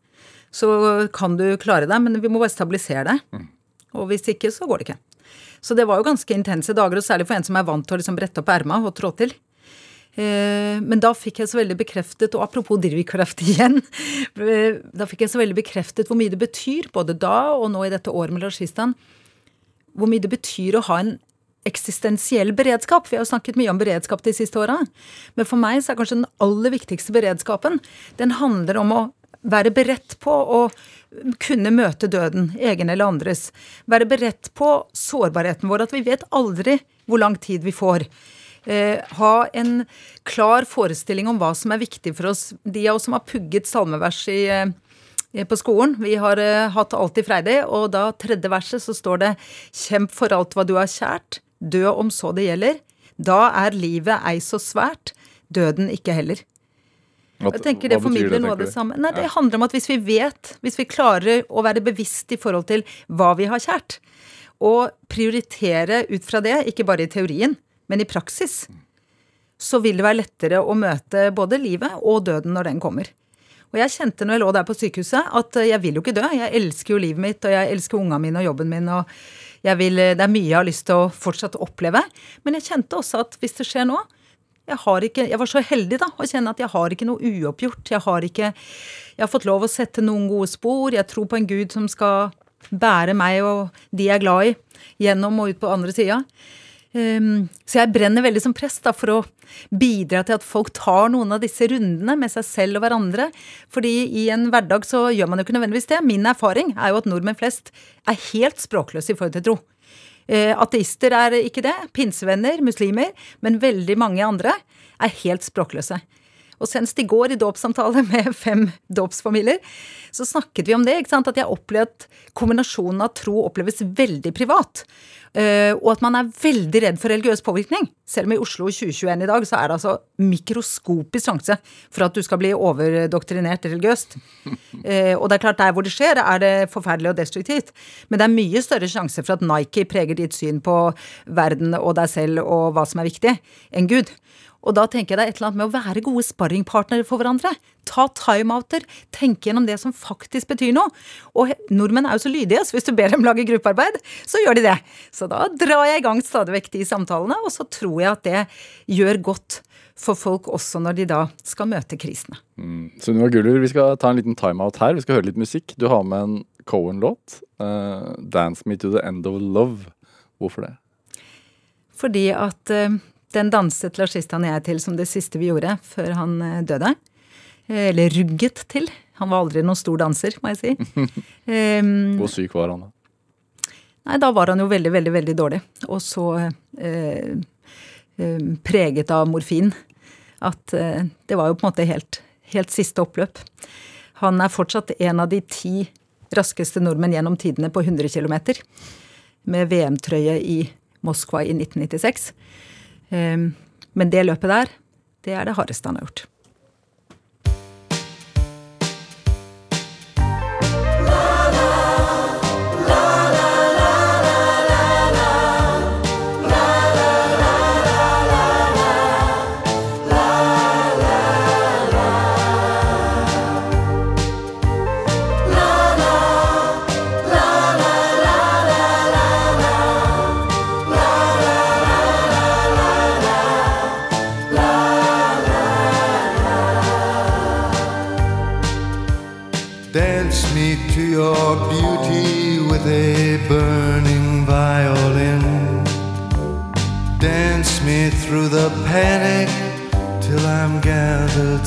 [SPEAKER 3] så kan du klare deg, men vi må bare stabilisere deg. Mm. Og hvis ikke, så går det ikke. Så det var jo ganske intense dager, og særlig for en som er vant til å liksom brette opp erma og trå til. Eh, men da fikk jeg så veldig bekreftet, og apropos drivkraft igjen Da fikk jeg så veldig bekreftet hvor mye det betyr, både da og nå i dette året med Lajistan, hvor mye det betyr å ha en eksistensiell beredskap. Vi har jo snakket mye om beredskap de siste åra. Men for meg så er kanskje den aller viktigste beredskapen Den handler om å være beredt på å kunne møte døden, egen eller andres. Være beredt på sårbarheten vår, at vi vet aldri hvor lang tid vi får. Eh, ha en klar forestilling om hva som er viktig for oss. De av oss som har pugget salmevers i, eh, på skolen. Vi har eh, hatt Alltid freidig, og da tredje verset så står det Kjemp for alt hva du har kjært, dø om så det gjelder. Da er livet ei så svært, døden ikke heller. Hva, jeg tenker Det formidler noe av det samme. Nei, Det handler om at hvis vi vet, hvis vi klarer å være bevisst i forhold til hva vi har kjært, og prioritere ut fra det, ikke bare i teorien, men i praksis, så vil det være lettere å møte både livet og døden når den kommer. Og jeg kjente når jeg lå der på sykehuset, at jeg vil jo ikke dø. Jeg elsker jo livet mitt, og jeg elsker ungene mine og jobben min. og vil, det er mye jeg har lyst til å fortsatt oppleve. Men jeg kjente også at hvis det skjer nå jeg, ikke, jeg var så heldig da, å kjenne at jeg har ikke noe uoppgjort. Jeg har, ikke, jeg har fått lov å sette noen gode spor. Jeg tror på en Gud som skal bære meg og de jeg er glad i, gjennom og ut på andre sida. Um, så jeg brenner veldig som prest da, for å bidra til at folk tar noen av disse rundene med seg selv og hverandre. Fordi i en hverdag så gjør man jo ikke nødvendigvis det. Min erfaring er jo at nordmenn flest er helt språkløse i forhold til tro. Uh, ateister er ikke det. Pinsevenner, muslimer. Men veldig mange andre er helt språkløse. Og senest i går i dåpssamtale med fem dåpsfamilier, så snakket vi om det. ikke sant? At jeg opplevde at kombinasjonen av tro oppleves veldig privat. Uh, og at man er veldig redd for religiøs påvirkning. Selv om i Oslo 2021 i dag så er det altså mikroskopisk sjanse for at du skal bli overdoktrinert religiøst. Uh, og det er klart, der hvor det skjer, er det forferdelig og destruktivt. Men det er mye større sjanse for at Nike preger ditt syn på verden og deg selv og hva som er viktig, enn Gud. Og da tenker jeg det er et eller annet med å være gode sparringpartnere for hverandre. Ta timeouter. Tenke gjennom det som faktisk betyr noe. Og nordmenn er jo så lydige, så hvis du ber dem lage gruppearbeid, så gjør de det. Så da drar jeg i gang stadig vekk de samtalene, og så tror jeg at det gjør godt for folk også når de da skal møte krisene.
[SPEAKER 2] Mm. Sunniva Guller, vi skal ta en liten timeout her. Vi skal høre litt musikk. Du har med en Cohen-låt. Uh, 'Dance Me To The End of Love'. Hvorfor det?
[SPEAKER 3] Fordi at uh, den danset Lars-Christian og jeg til som det siste vi gjorde før han uh, døde. Eller rugget til. Han var aldri noen stor danser, må jeg si.
[SPEAKER 2] um, Hvor syk var han da?
[SPEAKER 3] Nei, da var han jo veldig, veldig, veldig dårlig. Og så preget av morfin. At det var jo på en måte helt, helt siste oppløp. Han er fortsatt en av de ti raskeste nordmenn gjennom tidene på 100 km. Med VM-trøye i Moskva i 1996. Ehm, men det løpet der, det er det hardeste han har gjort.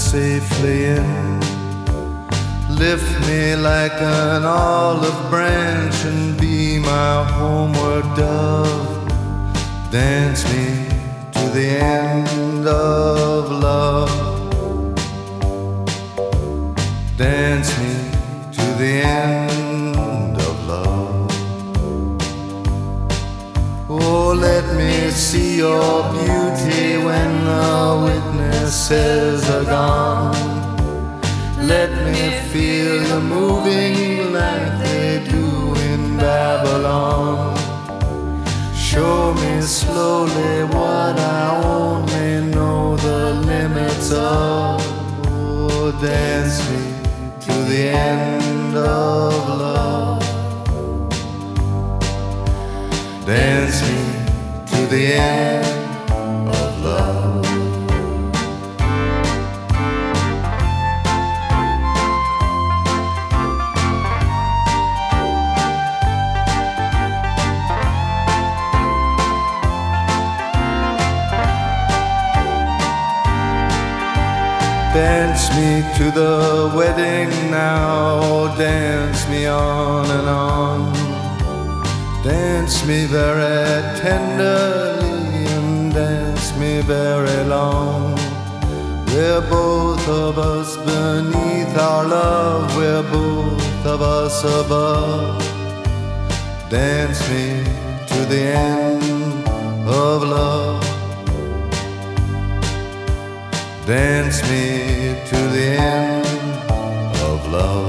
[SPEAKER 4] Safely in. Lift me like an olive branch and be my homeward dove. Dance me to the end of love. Dance me to the end of love. Oh, let me see your beauty when the witnesses are gone. Let me feel you moving like they do in Babylon. Show me slowly what I only know the limits of. Oh, dance me to the end of love. Dance me the end. of love. Dance me to the wedding now, dance me on and on. Dance me very tenderly and dance me very long. We're both of us beneath our love, we're both of us above. Dance me to the end of love. Dance me to the end of love.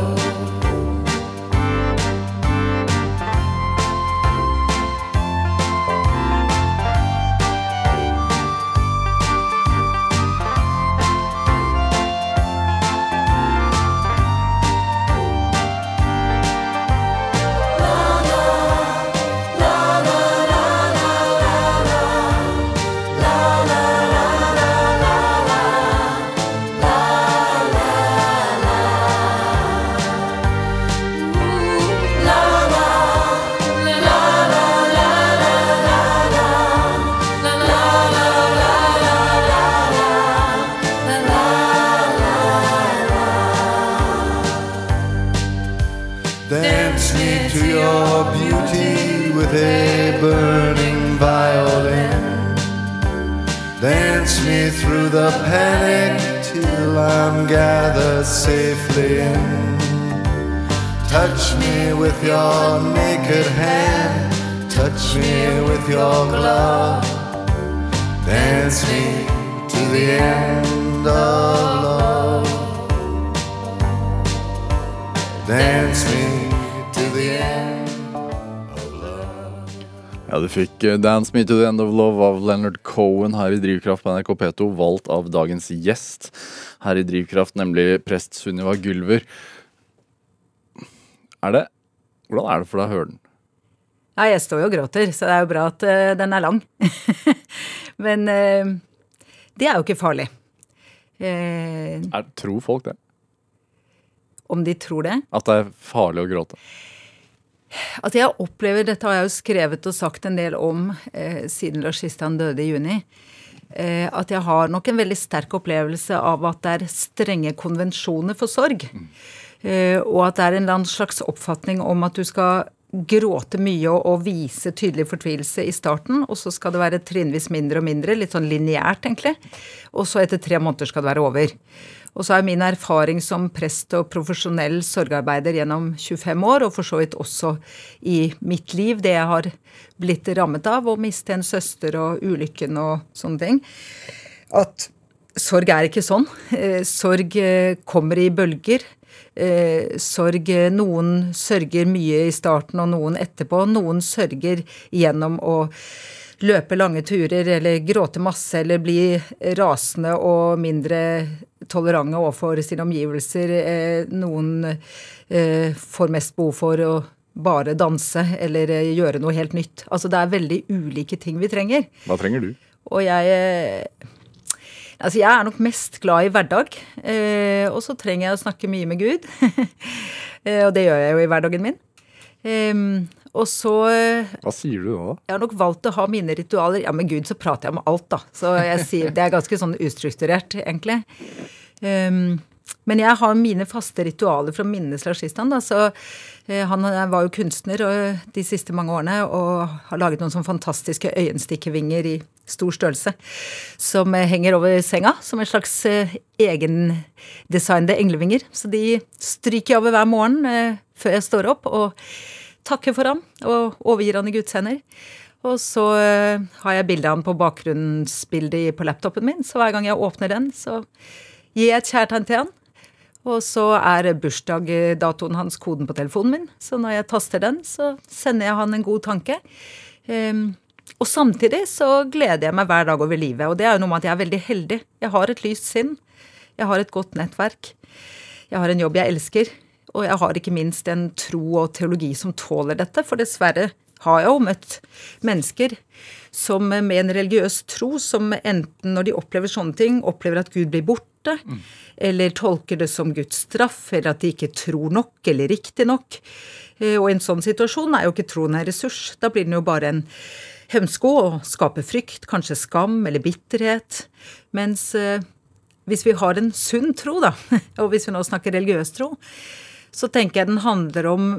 [SPEAKER 4] 'Dance Me To The End of Love'
[SPEAKER 2] av Leonard Cohen her i Drivkraft på NRK P2, valgt av dagens gjest her i Drivkraft, nemlig prest Sunniva Gylver. Er det Hvordan er det for deg å høre den?
[SPEAKER 3] Ja, jeg står jo og gråter, så det er jo bra at uh, den er lang. Men uh, det er jo ikke farlig. Uh,
[SPEAKER 2] Er, tror folk det?
[SPEAKER 3] om de tror det.
[SPEAKER 2] At det er farlig å gråte?
[SPEAKER 3] At jeg opplever, dette har jeg jo skrevet og sagt en del om eh, siden Lars Kristian døde i juni, eh, at jeg har nok en veldig sterk opplevelse av at det er strenge konvensjoner for sorg. Eh, og at det er en slags oppfatning om at du skal gråte mye og, og vise tydelig fortvilelse i starten, og så skal det være trinnvis mindre og mindre, litt sånn lineært, egentlig. Og så etter tre måneder skal det være over. Og så er min erfaring som prest og profesjonell sorgarbeider gjennom 25 år, og for så vidt også i mitt liv, det jeg har blitt rammet av, å miste en søster og ulykken og sånne ting, at sorg er ikke sånn. Eh, Sorg eh, kommer i bølger. Eh, sorg eh, Noen sørger mye i starten, og noen etterpå. Noen sørger gjennom å løpe lange turer eller gråte masse eller bli rasende og mindre tolerante overfor sine omgivelser. Eh, Noen eh, får mest behov for å bare danse eller eh, gjøre noe helt nytt. Altså det er veldig ulike ting vi trenger.
[SPEAKER 2] Hva trenger du?
[SPEAKER 3] Og jeg eh, Altså, jeg er nok mest glad i hverdag. Eh, og så trenger jeg å snakke mye med Gud. eh, og det gjør jeg jo i hverdagen min. Og så eh,
[SPEAKER 2] Hva sier du da?
[SPEAKER 3] Jeg har nok valgt å ha mine ritualer. Ja, med Gud så prater jeg om alt, da. Så jeg sier det er ganske sånn ustrukturert, egentlig. Em, men jeg har mine faste ritualer for å da, så eh, Han var jo kunstner de siste mange årene og har laget noen sånn fantastiske øyenstikkevinger i stor størrelse som eh, henger over senga som en slags eh, egendesignede englevinger. Så de stryker jeg over hver morgen eh, før jeg står opp og takker for ham og overgir han i Guds hender. Og så eh, har jeg bildet av han på bakgrunnsbildet på laptopen min, så hver gang jeg åpner den, så jeg et kjærtegn til han. Og så er bursdagsdatoen hans koden på telefonen min, så når jeg taster den, så sender jeg han en god tanke. Um, og samtidig så gleder jeg meg hver dag over livet, og det er jo noe med at jeg er veldig heldig. Jeg har et lyst sinn, jeg har et godt nettverk, jeg har en jobb jeg elsker, og jeg har ikke minst en tro og teologi som tåler dette, for dessverre har jeg jo møtt mennesker som med en religiøs tro, som enten når de opplever sånne ting, opplever at Gud blir borte, eller tolker det som Guds straff, eller at de ikke tror nok eller riktig nok. Eh, Og i en sånn situasjon er jo ikke troen en ressurs. Da blir den jo bare en hemsko og skaper frykt, kanskje skam eller bitterhet. Mens eh, hvis vi har en sunn tro, da, og hvis vi nå snakker religiøs tro, så tenker jeg den handler om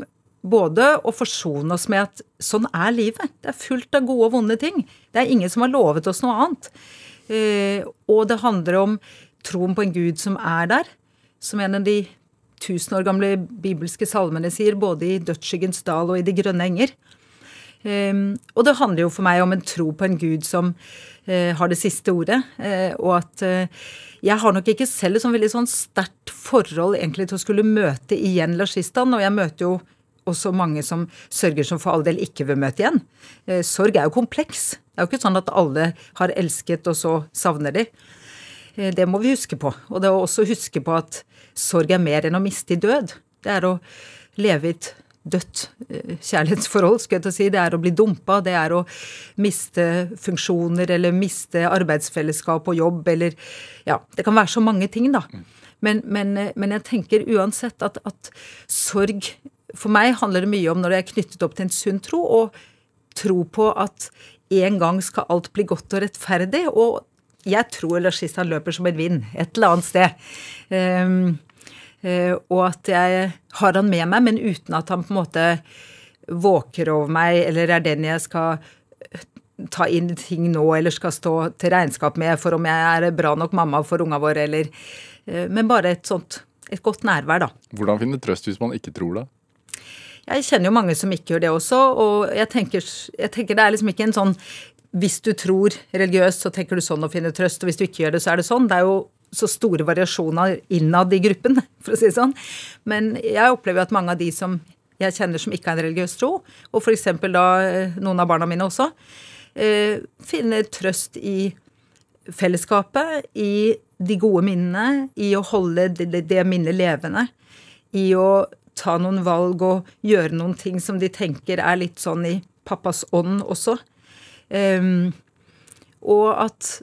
[SPEAKER 3] både å forsone oss med at sånn er livet. Det er fullt av gode og vonde ting. Det er ingen som har lovet oss noe annet. Eh, og det handler om troen på en Gud som er der, som en av de tusen år gamle bibelske salmene sier, både i Dødsskyggens dal og i De grønne enger. Um, og det handler jo for meg om en tro på en gud som eh, har det siste ordet. eh, og at eh, jeg har nok ikke selv et sånn veldig sånn sterkt forhold egentlig til å skulle møte igjen Lashistan. Og jeg møter jo også mange som sørger som for all del ikke vil møte igjen. Eh, sorg er jo kompleks. Det er jo ikke sånn at alle har elsket, og så savner de. Eh, det må vi huske på. Og det å også huske på at sorg er mer enn å miste i død. Det er å leve i et dødt eh, kjærlighetsforhold, skulle jeg til å si. Det er å bli dumpa, det er å miste funksjoner eller miste arbeidsfellesskap og jobb eller Ja, det kan være så mange ting, da. Men, men, eh, men jeg tenker uansett at, at sorg For meg handler det mye om når det er knyttet opp til en sunn tro, og tro på at en gang skal alt bli godt og rettferdig. og jeg tror Lashistan løper som en vind et eller annet sted. Um, Eh, og at jeg har han med meg, men uten at han på en måte våker over meg, eller er den jeg skal ta inn ting nå eller skal stå til regnskap med for om jeg er bra nok mamma for unga våre, eller eh, Men bare et sånt et godt nærvær, da.
[SPEAKER 2] Hvordan finne trøst hvis man ikke tror det?
[SPEAKER 3] Jeg kjenner jo mange som ikke gjør det også, og jeg tenker, jeg tenker det er liksom ikke en sånn hvis du tror religiøst, så tenker du sånn og finner trøst, og hvis du ikke gjør det, så er det sånn. Det er jo så store variasjoner innad i gruppen, for å si det sånn. Men jeg opplever at mange av de som jeg kjenner som ikke har en religiøs tro, og f.eks. da eh, noen av barna mine også, eh, finner trøst i fellesskapet, i de gode minnene, i å holde det, minnet levende, i å ta noen valg og gjøre noen ting som de tenker er litt sånn i pappas ånd også. Um, og at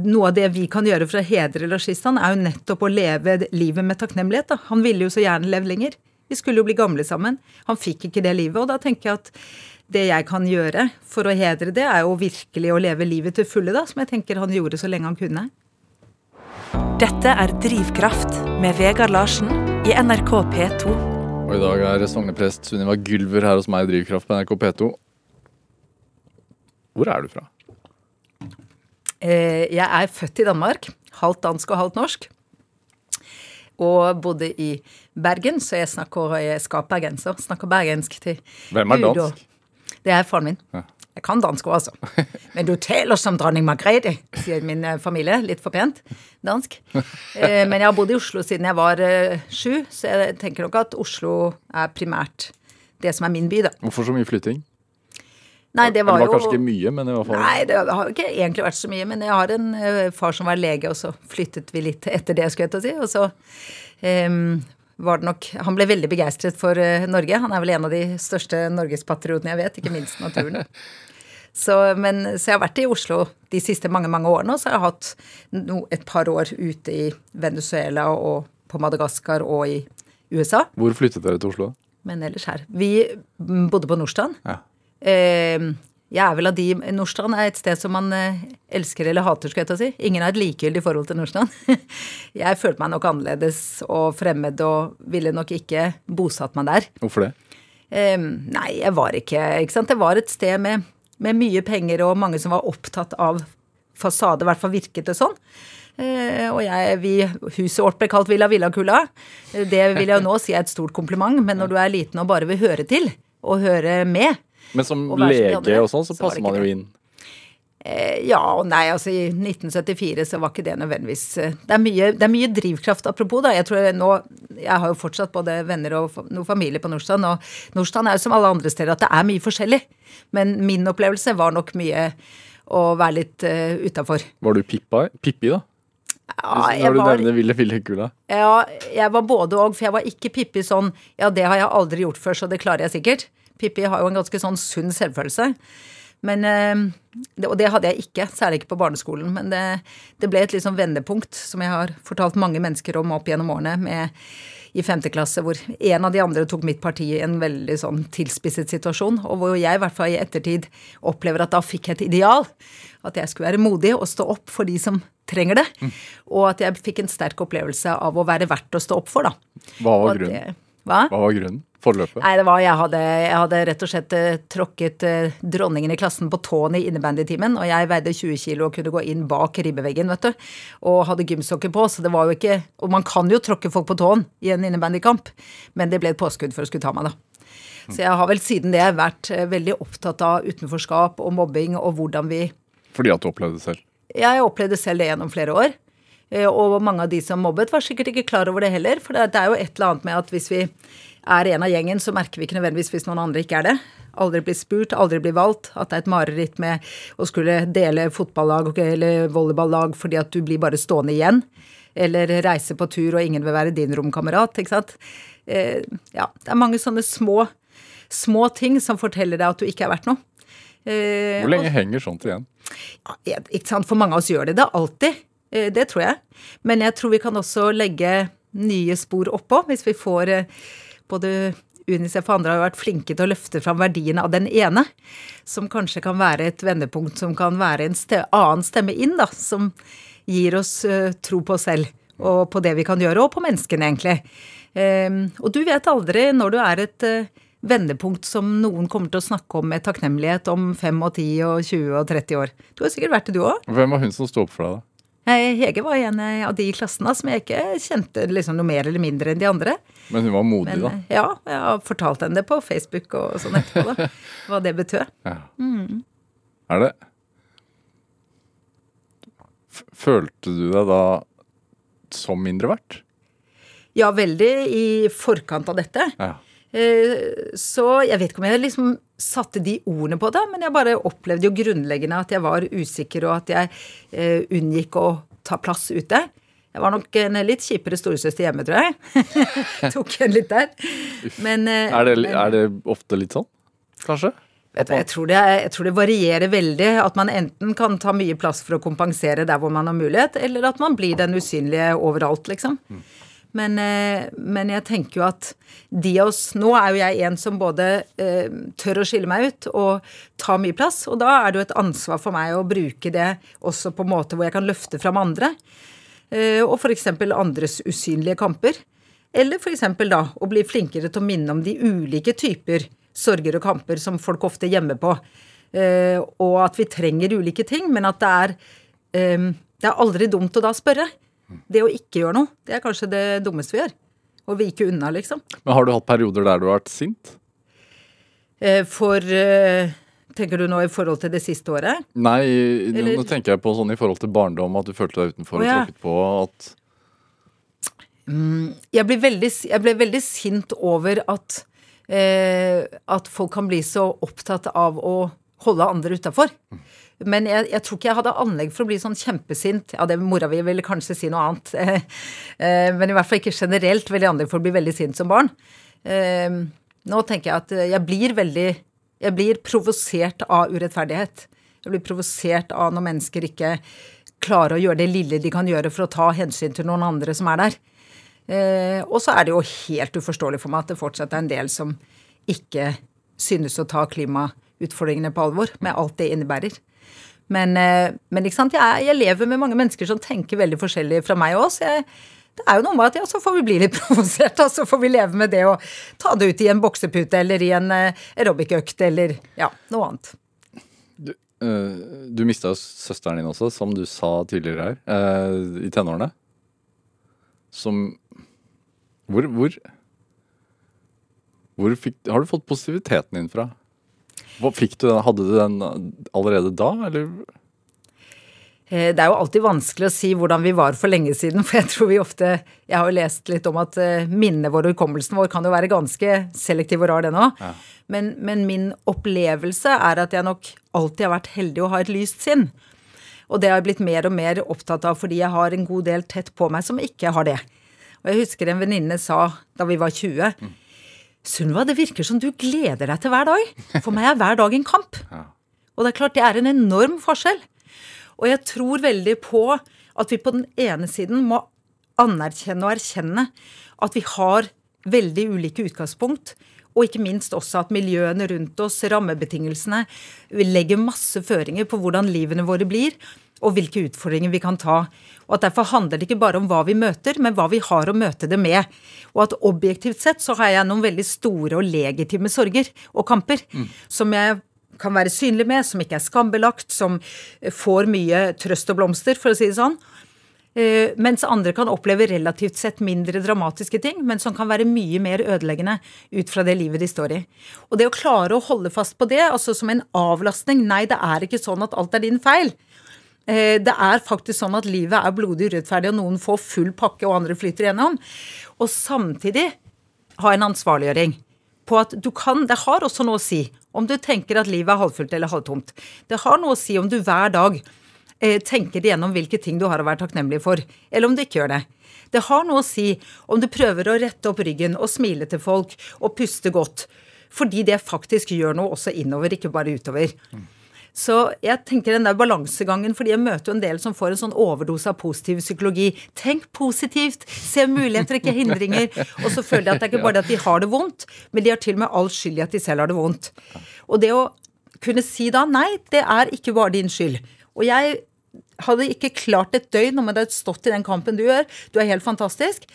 [SPEAKER 3] noe av det vi kan gjøre for å hedre Lashistan, er jo nettopp å leve livet med takknemlighet. Da. Han ville jo så gjerne leve lenger. Vi skulle jo bli gamle sammen. Han fikk ikke det livet. Og da tenker jeg at det jeg kan gjøre for å hedre det, er jo virkelig å leve livet til fulle, da, som jeg tenker han gjorde så lenge han kunne.
[SPEAKER 1] Dette er Drivkraft med Vegard Larsen i NRK P2.
[SPEAKER 2] Og i dag er sogneprest Sunniva Gylver her hos meg i Drivkraft på NRK P2. Hvor er du fra?
[SPEAKER 3] Eh, jeg er født i Danmark. Halvt dansk og halvt norsk. Og bodde i Bergen, så jeg snakker jeg. Snakker bergensk til
[SPEAKER 2] Hvem er dansk?
[SPEAKER 3] Det er faren min.
[SPEAKER 2] Ja.
[SPEAKER 3] Jeg kan dansk òg, altså. Men du taler som dronning Margrethe, sier min eh, familie. Litt for pent dansk. Eh, Men jeg har bodd i Oslo siden jeg var eh, sju, så jeg tenker nok at Oslo er primært det som er min by, da.
[SPEAKER 2] Hvorfor så mye flytting?
[SPEAKER 3] Nei, det var,
[SPEAKER 2] det var
[SPEAKER 3] jo
[SPEAKER 2] kanskje ikke mye, men i hvert fall
[SPEAKER 3] Nei, det har ikke egentlig vært så mye. Men jeg har en far som var lege, og så flyttet vi litt etter det, skulle jeg til å si. Og så em, var det nok Han ble veldig begeistret for eh, Norge. Han er vel en av de største norgespatriotene jeg vet, ikke minst naturen. Så, men, så jeg har vært i Oslo de siste mange mange årene, og så har jeg hatt no, et par år ute i Venezuela og på Madagaskar og i USA.
[SPEAKER 2] Hvor flyttet dere til Oslo?
[SPEAKER 3] Men ellers her. Vi bodde på Nordstrand.
[SPEAKER 2] Ja.
[SPEAKER 3] Eh, jeg er vel av de Nordstrand er et sted som man eh, elsker eller hater, skal jeg ta si. Ingen har et likegyldig forhold til Nordstrand. jeg følte meg nok annerledes og fremmed og ville nok ikke bosatt meg der.
[SPEAKER 2] Hvorfor det?
[SPEAKER 3] Um, nei, jeg var ikke Ikke sant. Det var et sted med, med mye penger og mange som var opptatt av fasade, i hvert fall virket det sånn. Uh, og jeg, vi, huset vårt ble kalt Villa Villakulla. Eh, Det vil jeg jo nå si er et stort kompliment, men når du er liten og bare vil høre til, og høre med,
[SPEAKER 2] Men som lege og sånn, så
[SPEAKER 3] så
[SPEAKER 2] passer man jo inn.
[SPEAKER 3] Eh, Ja og nei, altså i 1974 så var ikke det nødvendigvis eh, Det er mye, det er mye drivkraft, apropos, da. Jeg tror jeg nå Jeg har jo fortsatt både venner og noe familie på Nordstrand, og Nordstrand er jo som alle andre steder at det er mye forskjellig. Men min opplevelse var nok mye å være litt uh, utafor.
[SPEAKER 2] Var du Pippa? Pippi, da?
[SPEAKER 3] Ja, jeg var, ja, jeg var både og, for jeg var ikke Pippi sånn Ja, det har jeg aldri gjort før, så det klarer jeg sikkert. Pippi har jo en ganske sånn sunn selvfølelse. Men, eh, og det hadde jeg ikke, særlig ikke på barneskolen. Men det, det ble et sånn vendepunkt, som jeg har fortalt mange mennesker om opp gjennom årene, med, i femte klasse, hvor en av de andre tok mitt parti i en veldig sånn tilspisset situasjon, og hvor jeg i hvert fall i ettertid opplever at da fikk jeg et ideal. At jeg skulle være modig og stå opp for de som trenger det. Og at jeg fikk en sterk opplevelse av å være verdt å stå opp for, da.
[SPEAKER 2] Hva var grunnen?
[SPEAKER 3] Hva?
[SPEAKER 2] Hva var grunnen? Forløpet?
[SPEAKER 3] Nei, det var jeg hadde, jeg hadde rett og slett uh, tråkket uh, dronningen i klassen på tåen i innebandytimen, og jeg veide 20 kilo og kunne gå inn bak ribbeveggen, vet du, og hadde gymsokker på, så det var jo ikke Og man kan jo tråkke folk på tåen i en innebandykamp, men det ble et påskudd for å skulle ta meg, da. Så jeg har vel siden det vært uh, veldig opptatt av utenforskap og mobbing og hvordan vi
[SPEAKER 2] Fordi at du opplevde det selv?
[SPEAKER 3] jeg opplevde selv det gjennom flere år. Eh, Og mange av de som mobbet, var sikkert ikke klar over det heller. For det er jo et eller annet med at hvis vi er en av gjengen, så merker vi ikke nødvendigvis hvis noen andre ikke er det. Aldri bli spurt, aldri bli valgt. At det er et mareritt med å skulle dele fotballag eller volleyballag fordi at du blir bare stående igjen. Eller reise på tur og ingen vil være din romkamerat, ikke sant. Eh, ja, det er mange sånne små, små ting som forteller deg at du ikke er verdt noe. Eh,
[SPEAKER 2] Hvor lenge henger sånt igjen?
[SPEAKER 3] ja, ikke sant? For mange av oss gjør det det alltid. Eh, Det tror jeg. Men jeg tror vi kan også legge nye spor oppå, hvis vi får eh, både Unicef og andre har vært flinke til å løfte fram verdien av den ene, som kanskje kan være et vendepunkt, som kan være en ste annen stemme inn, da, som gir oss uh, tro på oss selv og på det vi kan gjøre, og på menneskene, egentlig. Um, og du vet aldri når du er et uh, vendepunkt som noen kommer til å snakke om med takknemlighet om 5 og 10 og 20 og 30 år. Du har sikkert vært det, du òg.
[SPEAKER 2] Hvem var hun som sto opp for deg, da?
[SPEAKER 3] Hege var en av de i klassen da, som jeg ikke kjente liksom noe mer eller mindre enn de andre.
[SPEAKER 2] Men hun var modig,
[SPEAKER 3] Men
[SPEAKER 2] da.
[SPEAKER 3] eh, ja, jeg har fortalt henne det på Facebook og sånn etterpå, da. Hva det betød.
[SPEAKER 2] Ja.
[SPEAKER 3] Mm.
[SPEAKER 2] Er det Følte du deg da som mindre verdt?
[SPEAKER 3] Ja, veldig i forkant av dette.
[SPEAKER 2] Ja.
[SPEAKER 3] Eh, Så jeg vet ikke om jeg liksom satte de ordene på det, men jeg bare opplevde jo grunnleggende at jeg var usikker, og at jeg eh, unngikk å ta plass ute. Jeg var nok en litt kjipere storesøster hjemme, tror jeg. Tok en litt der. Men, eh,
[SPEAKER 2] Er det,
[SPEAKER 3] men-
[SPEAKER 2] er det ofte litt sånn? Kanskje?
[SPEAKER 3] Jeg, tror det, jeg tror det varierer veldig. At man enten kan ta mye plass for å kompensere der hvor man har mulighet, eller at man blir den usynlige overalt, liksom. Men, eh, men jeg tenker jo at de av oss Nå er jo jeg en som både eh, tør å skille meg ut og ta mye plass, og da er det jo et ansvar for meg å bruke det også på en måte hvor jeg kan løfte fram andre. Eh, og f.eks. andres usynlige kamper. Eller f.eks. da å bli flinkere til å minne om de ulike typer sorger og kamper som folk ofte gjemmer på. Eh, og at vi trenger ulike ting, men at det er eh, Det er aldri dumt å da spørre. Det å ikke gjøre noe, det er kanskje det dummeste vi gjør. Å vike unna, liksom.
[SPEAKER 2] Men har du hatt perioder der du har vært sint?
[SPEAKER 3] Eh, for eh, Tenker du nå i forhold til det siste året?
[SPEAKER 2] Nei,
[SPEAKER 3] Eller-
[SPEAKER 2] nå tenker jeg på sånn i forhold til barndom, at du følte deg utenfor
[SPEAKER 3] Å, ja.
[SPEAKER 2] og tråkket på. At
[SPEAKER 3] Jeg ble veldig, jeg ble veldig sint over at, eh, at folk kan bli så opptatt av å holde andre utafor. Men jeg, jeg tror ikke jeg hadde anlegg for å bli sånn kjempesint. Ja, det mora vi ville kanskje si noe annet. Eh, Men i hvert fall ikke generelt veldig anlegg for å bli veldig sint som barn. Eh, Nå tenker jeg at jeg blir veldig Jeg blir provosert av urettferdighet. Jeg blir provosert av når mennesker ikke klarer å gjøre det lille de kan gjøre for å ta hensyn til noen andre som er der. Eh, og så er det jo helt uforståelig for meg at det fortsatt er en del som ikke synes å ta klimautfordringene på alvor, med alt det innebærer. Men, eh, men ikke sant, jeg, jeg lever med mange mennesker som tenker veldig forskjellig fra meg òg. Det er jo noe med at ja, så får vi bli litt provosert, og så får vi leve med det og ta det ut i en boksepute eller i en eh, aerobic-økt eller ja, noe annet.
[SPEAKER 2] eh, du mista jo søsteren din også, som du sa tidligere her, øh, i tenårene. Som Hvor, hvor, hvor fikk, Har du fått positiviteten din fra? Hva, fikk du den, hadde du den allerede da, eller?
[SPEAKER 3] Eh, Det er jo alltid vanskelig å si hvordan vi var for lenge siden, for jeg tror vi ofte Jeg har jo lest litt om at minnet vår og hukommelsen vår kan jo være ganske selektiv og rar, den òg. Men, men min opplevelse er at jeg nok alltid har vært heldig å ha et lyst sinn. Og det har jeg blitt mer og mer opptatt av fordi jeg har en god del tett på meg som ikke har det. Og jeg husker en venninne sa da vi var 20 Sunniva, det virker som du gleder deg til hver dag. For meg er hver dag en kamp. Og det er klart det er en enorm forskjell. Og jeg tror veldig på at vi på den ene siden må anerkjenne og erkjenne at vi har veldig ulike utgangspunkt. Og ikke minst også at miljøene rundt oss, rammebetingelsene, legger masse føringer på hvordan livene våre blir, og hvilke utfordringer vi kan ta. Og at derfor handler det ikke bare om hva vi møter, men hva vi har å møte det med. Og at objektivt sett så har jeg noen veldig store og legitime sorger og kamper som jeg kan være synlig med, som ikke er skambelagt, som får mye trøst og blomster, for å si det sånn. Eh, mens andre kan oppleve relativt sett mindre dramatiske ting, men som kan være mye mer ødeleggende ut fra det livet de står i. Og det å klare å holde fast på det, altså som en avlastning Nei, det er ikke sånn at alt er din feil. Eh, Det er faktisk sånn at livet er blodig urettferdig, og noen får full pakke, og andre flyter igjennom. Og samtidig ha en ansvarliggjøring på at du kan Det har også noe å si om du tenker at livet er halvfullt eller halvtomt. Det har noe å si om du hver dag eh, tenker igjennom hvilke ting du har å være takknemlig for, eller om du ikke gjør det. Det har noe å si om du prøver å rette opp ryggen og smile til folk og puste godt, fordi det faktisk gjør noe også innover, ikke bare utover. Så jeg tenker den der balansegangen, fordi jeg møter jo en del som får en sånn overdose av positiv psykologi. Tenk positivt, se muligheter, ikke hindringer. Og så føler jeg at det er ikke bare det at de har det vondt, men de har til og med all skyld i at de selv har det vondt. Og det å kunne si da nei, det er ikke bare din skyld. Og jeg hadde ikke klart et døgn om jeg hadde stått i den kampen du gjør. Du er helt fantastisk.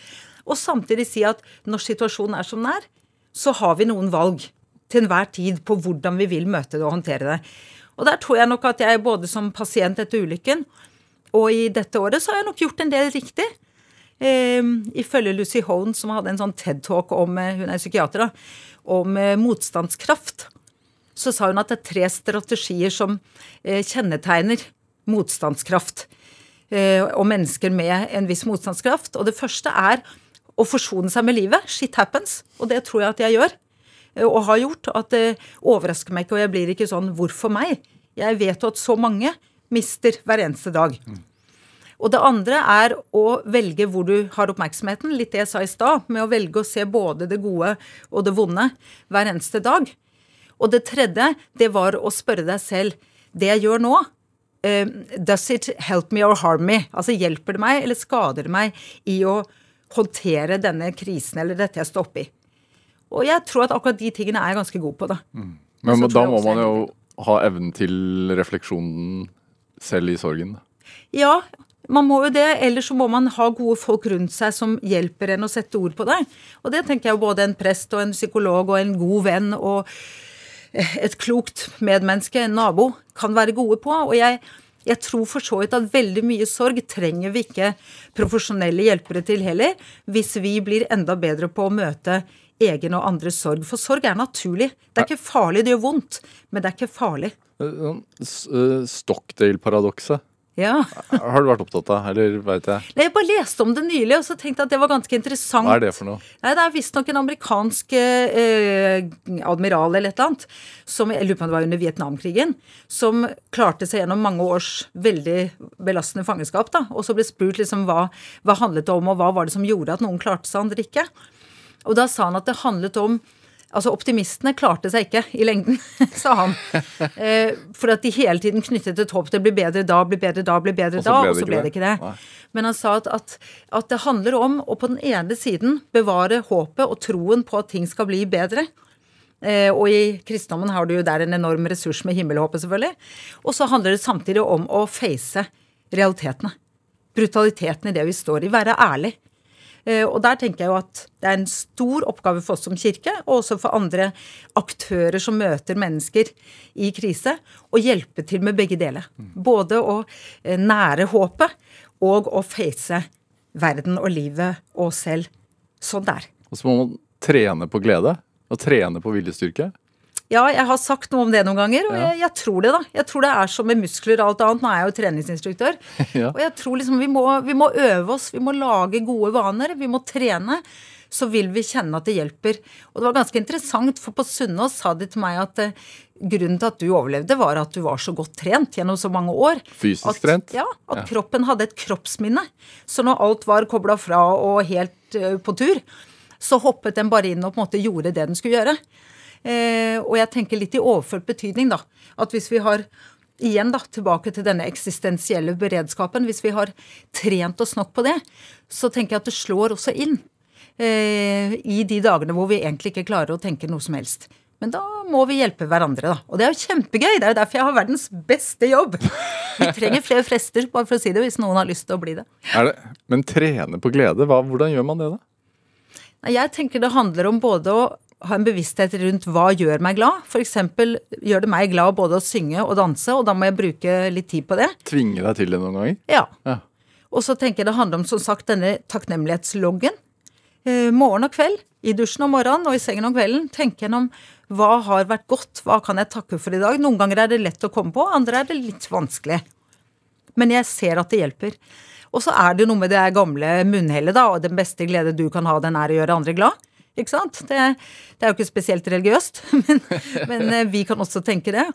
[SPEAKER 3] Og samtidig si at når situasjonen er som den er, så har vi noen valg. til enhver tid på hvordan vi vil møte det og håndtere det. Og der tror jeg nok at jeg både som pasient etter ulykken og i dette året så har jeg nok gjort en del riktig. Eh, ifølge Lucy Hone, som hadde en sånn TED-talk om eh, hun er psykiater da, om eh, motstandskraft, så sa hun at det er tre strategier som eh, kjennetegner motstandskraft og mennesker med en viss motstandskraft. Og det første er å forsone seg med livet. Shit happens. Og det tror jeg at jeg gjør. Eh, Og har gjort. At det overrasker meg ikke, og jeg blir ikke sånn hvorfor meg? Jeg vet jo at så mange mister hver eneste dag. Og det andre er å velge hvor du har oppmerksomheten. Litt det jeg sa i stad, med å velge å se både det gode og det vonde hver eneste dag. Og det tredje, det var å spørre deg selv Det jeg gjør nå, eh, does it help me or harm me? Altså hjelper det meg eller skader det meg i å håndtere denne krisen eller dette jeg står oppi? Og jeg tror at akkurat de tingene er jeg ganske god på, da.
[SPEAKER 2] Men
[SPEAKER 3] men
[SPEAKER 2] da må man jo ha evnen til refleksjonen selv i sorgen.
[SPEAKER 3] Ja, man må jo det. Eller så må man ha gode folk rundt seg som hjelper en å sette ord på det. Og det tenker jeg jo både en prest og en psykolog og en god venn og et klokt medmenneske, en nabo, kan være gode på. Og jeg, jeg tror for så vidt at veldig mye sorg trenger vi ikke profesjonelle hjelpere til heller, hvis vi blir enda bedre på å møte egen og andres sorg. For sorg er naturlig. Det er ikke farlig, det gjør vondt, men det er ikke farlig.
[SPEAKER 2] Eh, S- eh, Stockdale-paradokset.
[SPEAKER 3] Ja.
[SPEAKER 2] Har du vært opptatt av, eller veit jeg?
[SPEAKER 3] Nei, Jeg bare leste om det nylig, og så tenkte at det var ganske interessant.
[SPEAKER 2] Hva er det for noe?
[SPEAKER 3] Nei, Det er visstnok en amerikansk eh, admiral eller et eller annet, som jeg lurer på om det var under Vietnamkrigen, som klarte seg gjennom mange års veldig belastende fangenskap. da, Og så ble spurt liksom hva, hva handlet det om, og hva var det som gjorde at noen klarte seg, andre ikke. Og da sa han at det handlet om Altså, optimistene klarte seg ikke i lengden, sa han. Eh, for at de hele tiden knyttet et håp. Det blir bedre da, blir bedre da, blir bedre da. Og så ble
[SPEAKER 2] det.
[SPEAKER 3] det ikke det.
[SPEAKER 2] Nei.
[SPEAKER 3] Men han sa at, at, at det handler om å på den ene siden bevare håpet og troen på at ting skal bli bedre. Eh, og i kristendommen har du jo der en enorm ressurs med himmelhåpet, selvfølgelig. Og så handler det samtidig om å face realitetene. Brutaliteten i det vi står i. Være ærlig. Eh, Og der tenker jeg jo at det er en stor oppgave for oss som kirke, og også for andre aktører som møter mennesker i krise, å hjelpe til med begge deler. Både å eh, nære håpet og å face verden og livet og selv sånn det er.
[SPEAKER 2] Og så må man trene på glede. Og trene på viljestyrke.
[SPEAKER 3] Ja, jeg har sagt noe om det noen ganger, og
[SPEAKER 2] Ja.
[SPEAKER 3] jeg, jeg tror det, da. Jeg tror det er som med muskler og alt annet. Nå er jeg jo treningsinstruktør.
[SPEAKER 2] Ja.
[SPEAKER 3] Og jeg tror liksom vi må, vi må øve oss, vi må lage gode vaner, vi må trene. Så vil vi kjenne at det hjelper. Og det var ganske interessant, for på Sunnaas sa de til meg at eh, grunnen til at du overlevde, var at du var så godt trent gjennom så mange år.
[SPEAKER 2] Fysisk
[SPEAKER 3] at,
[SPEAKER 2] trent?
[SPEAKER 3] Ja, at
[SPEAKER 2] Ja.
[SPEAKER 3] kroppen hadde et kroppsminne. Så når alt var kobla fra og helt eh, på tur, så hoppet den bare inn og på en måte gjorde det den skulle gjøre. Eh, og jeg tenker litt i overført betydning, da. At hvis vi har Igjen da, tilbake til denne eksistensielle beredskapen. Hvis vi har trent oss nok på det, så tenker jeg at det slår også inn. Eh, I de dagene hvor vi egentlig ikke klarer å tenke noe som helst. Men da må vi hjelpe hverandre, da. Og det er jo kjempegøy. Det er jo derfor jeg har verdens beste jobb. Vi trenger flere frester, bare for å si det, hvis noen har lyst til å bli det.
[SPEAKER 2] Det, men trene på glede, hva, hvordan gjør man det, da?
[SPEAKER 3] Jeg tenker det handler om både å ha en bevissthet rundt hva gjør meg glad. F.eks. gjør det meg glad både å synge og danse, og da må jeg bruke litt tid på det.
[SPEAKER 2] Tvinge deg til det noen ganger?
[SPEAKER 3] Ja.
[SPEAKER 2] Ja.
[SPEAKER 3] Og så tenker jeg det handler om som sagt denne takknemlighetsloggen. Eh, morgen og kveld, i dusjen om morgenen og i sengen om kvelden, tenke gjennom hva har vært godt, hva kan jeg takke for i dag. Noen ganger er det lett å komme på, andre er det litt vanskelig. Men jeg ser at det hjelper. Og så er det jo noe med det gamle munnhellet, da, og den beste glede du kan ha, den er å gjøre andre glad. Ikke sant? Det, det er jo ikke spesielt religiøst, men, men eh, vi kan også tenke det.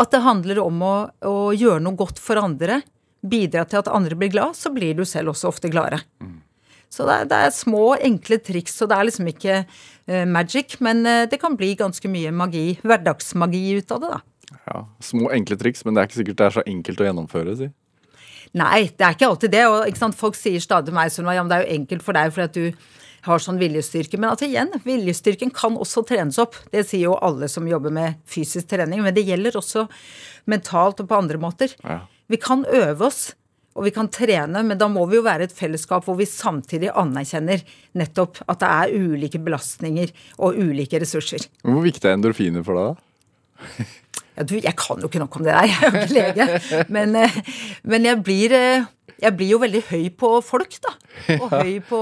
[SPEAKER 3] At det handler om å, å gjøre noe godt for andre. Bidra til at andre blir glad, så blir du selv også ofte gladere. Så det er, det er små, enkle triks, og det er liksom ikke uh, magic, men uh, det kan bli ganske mye magi, hverdagsmagi ut av det, da.
[SPEAKER 2] Ja, Små, enkle triks, men det er ikke sikkert det er så enkelt å gjennomføre. si.
[SPEAKER 3] Nei, det er ikke alltid det. Og ikke sant, folk sier stadig til meg sånn, ja, men det er jo enkelt for deg fordi at du har sånn viljestyrke. Men altså igjen, viljestyrken kan også trenes opp. Det sier jo alle som jobber med fysisk trening. Men det gjelder også mentalt og på andre måter.
[SPEAKER 2] Ja.
[SPEAKER 3] Vi kan øve oss og vi kan trene, men da må vi jo være et fellesskap hvor vi samtidig anerkjenner nettopp at det er ulike belastninger og ulike ressurser.
[SPEAKER 2] Hvor viktig er endorfiner for deg, da?
[SPEAKER 3] Ja, du, jeg kan jo ikke nok om det der, jeg er jo ikke lege. Men, eh, men jeg, blir, eh, jeg blir jo veldig høy på folk, da. Og høy på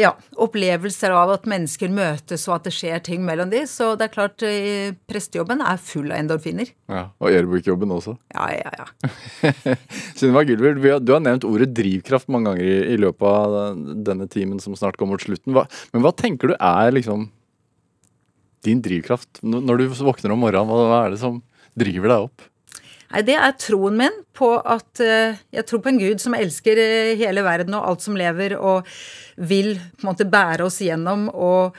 [SPEAKER 3] ja, opplevelser av at mennesker møtes og at det skjer ting mellom de. Så det er klart, eh, prestejobben er full av endorfiner.
[SPEAKER 2] Ja, Og Airbook-jobben også.
[SPEAKER 3] Ja, ja, ja.
[SPEAKER 2] Sunniva Gylver, vi du har nevnt ordet drivkraft mange ganger i, i løpet av denne timen som snart går mot slutten. Hva, men hva tenker du er liksom din drivkraft når du våkner om morgenen? Hva er det som driver deg opp?
[SPEAKER 3] Nei, det er troen min på at eh, Jeg tror på en gud som elsker eh, hele verden og alt som lever, og vil på en måte bære oss gjennom og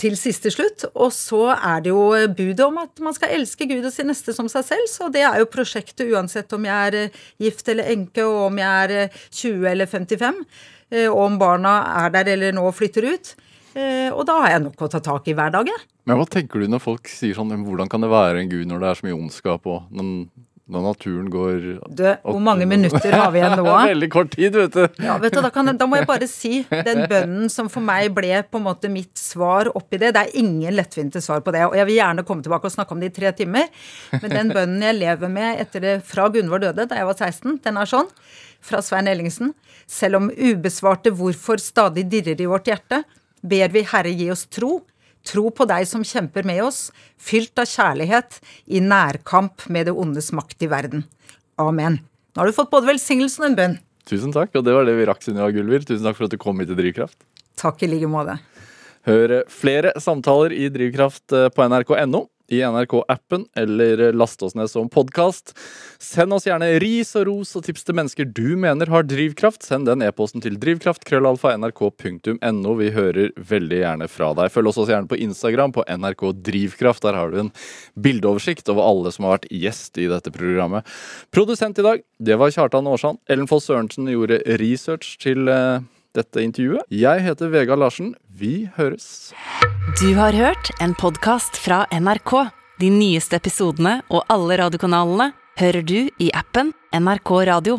[SPEAKER 3] til siste slutt. Og så er det jo budet om at man skal elske Gud og sin neste som seg selv. Så det er jo prosjektet uansett om jeg er eh, gift eller enke, og om jeg er eh, 20 eller 55, eh, og om barna er der eller nå flytter ut. Og da har jeg nok å ta tak i hver dag, jeg.
[SPEAKER 2] Men hva tenker du når folk sier sånn Hvordan kan det være en gud når det er så mye ondskap og når, naturen går
[SPEAKER 3] Du, hvor mange minutter har vi igjen nå?
[SPEAKER 2] Veldig kort tid, vet du.
[SPEAKER 3] Ja, vet du, da, kan, da må jeg bare si den bønnen som for meg ble på en måte mitt svar oppi det. Det er ingen lettvinte svar på det. Og jeg vil gjerne komme tilbake og snakke om det i tre timer. Men den bønnen jeg lever med etter det fra Gunvor døde da jeg var 16, den er sånn. Fra Svein Ellingsen. Selv om ubesvarte hvorfor stadig dirrer i vårt hjerte, ber vi Herre gi oss tro. Tro på deg som kjemper med oss, fylt av kjærlighet, i nærkamp med det ondes makt i verden. Amen. Nå har du fått både velsignelsen og en bønn.
[SPEAKER 2] Tusen takk, og det var det vi rakk, Sunniva Gulver. Tusen takk for at du kom hit til Drivkraft.
[SPEAKER 3] Takk i like måte.
[SPEAKER 2] Hør flere samtaler i Drivkraft eh, på nrk.no, i NRK-appen, eller last oss ned som podkast. Send oss gjerne ris og ros og tips til mennesker du mener har drivkraft. Send den e-posten til drivkraft.krøllalfa.nrk.no. Vi hører veldig gjerne fra deg. Følg oss også gjerne på Instagram på NRK Drivkraft. Der har du en bildeoversikt over alle som har vært gjest i dette programmet. Produsent i dag, det var Kjartan Aarsand. Ellen Foss Sørensen gjorde research til eh, dette intervjuet. Jeg heter Vegard Larsen. Vi høres.
[SPEAKER 1] Du har hørt en podkast fra NRK. De nyeste episodene og alle radiokanalene hører du i appen NRK Radio.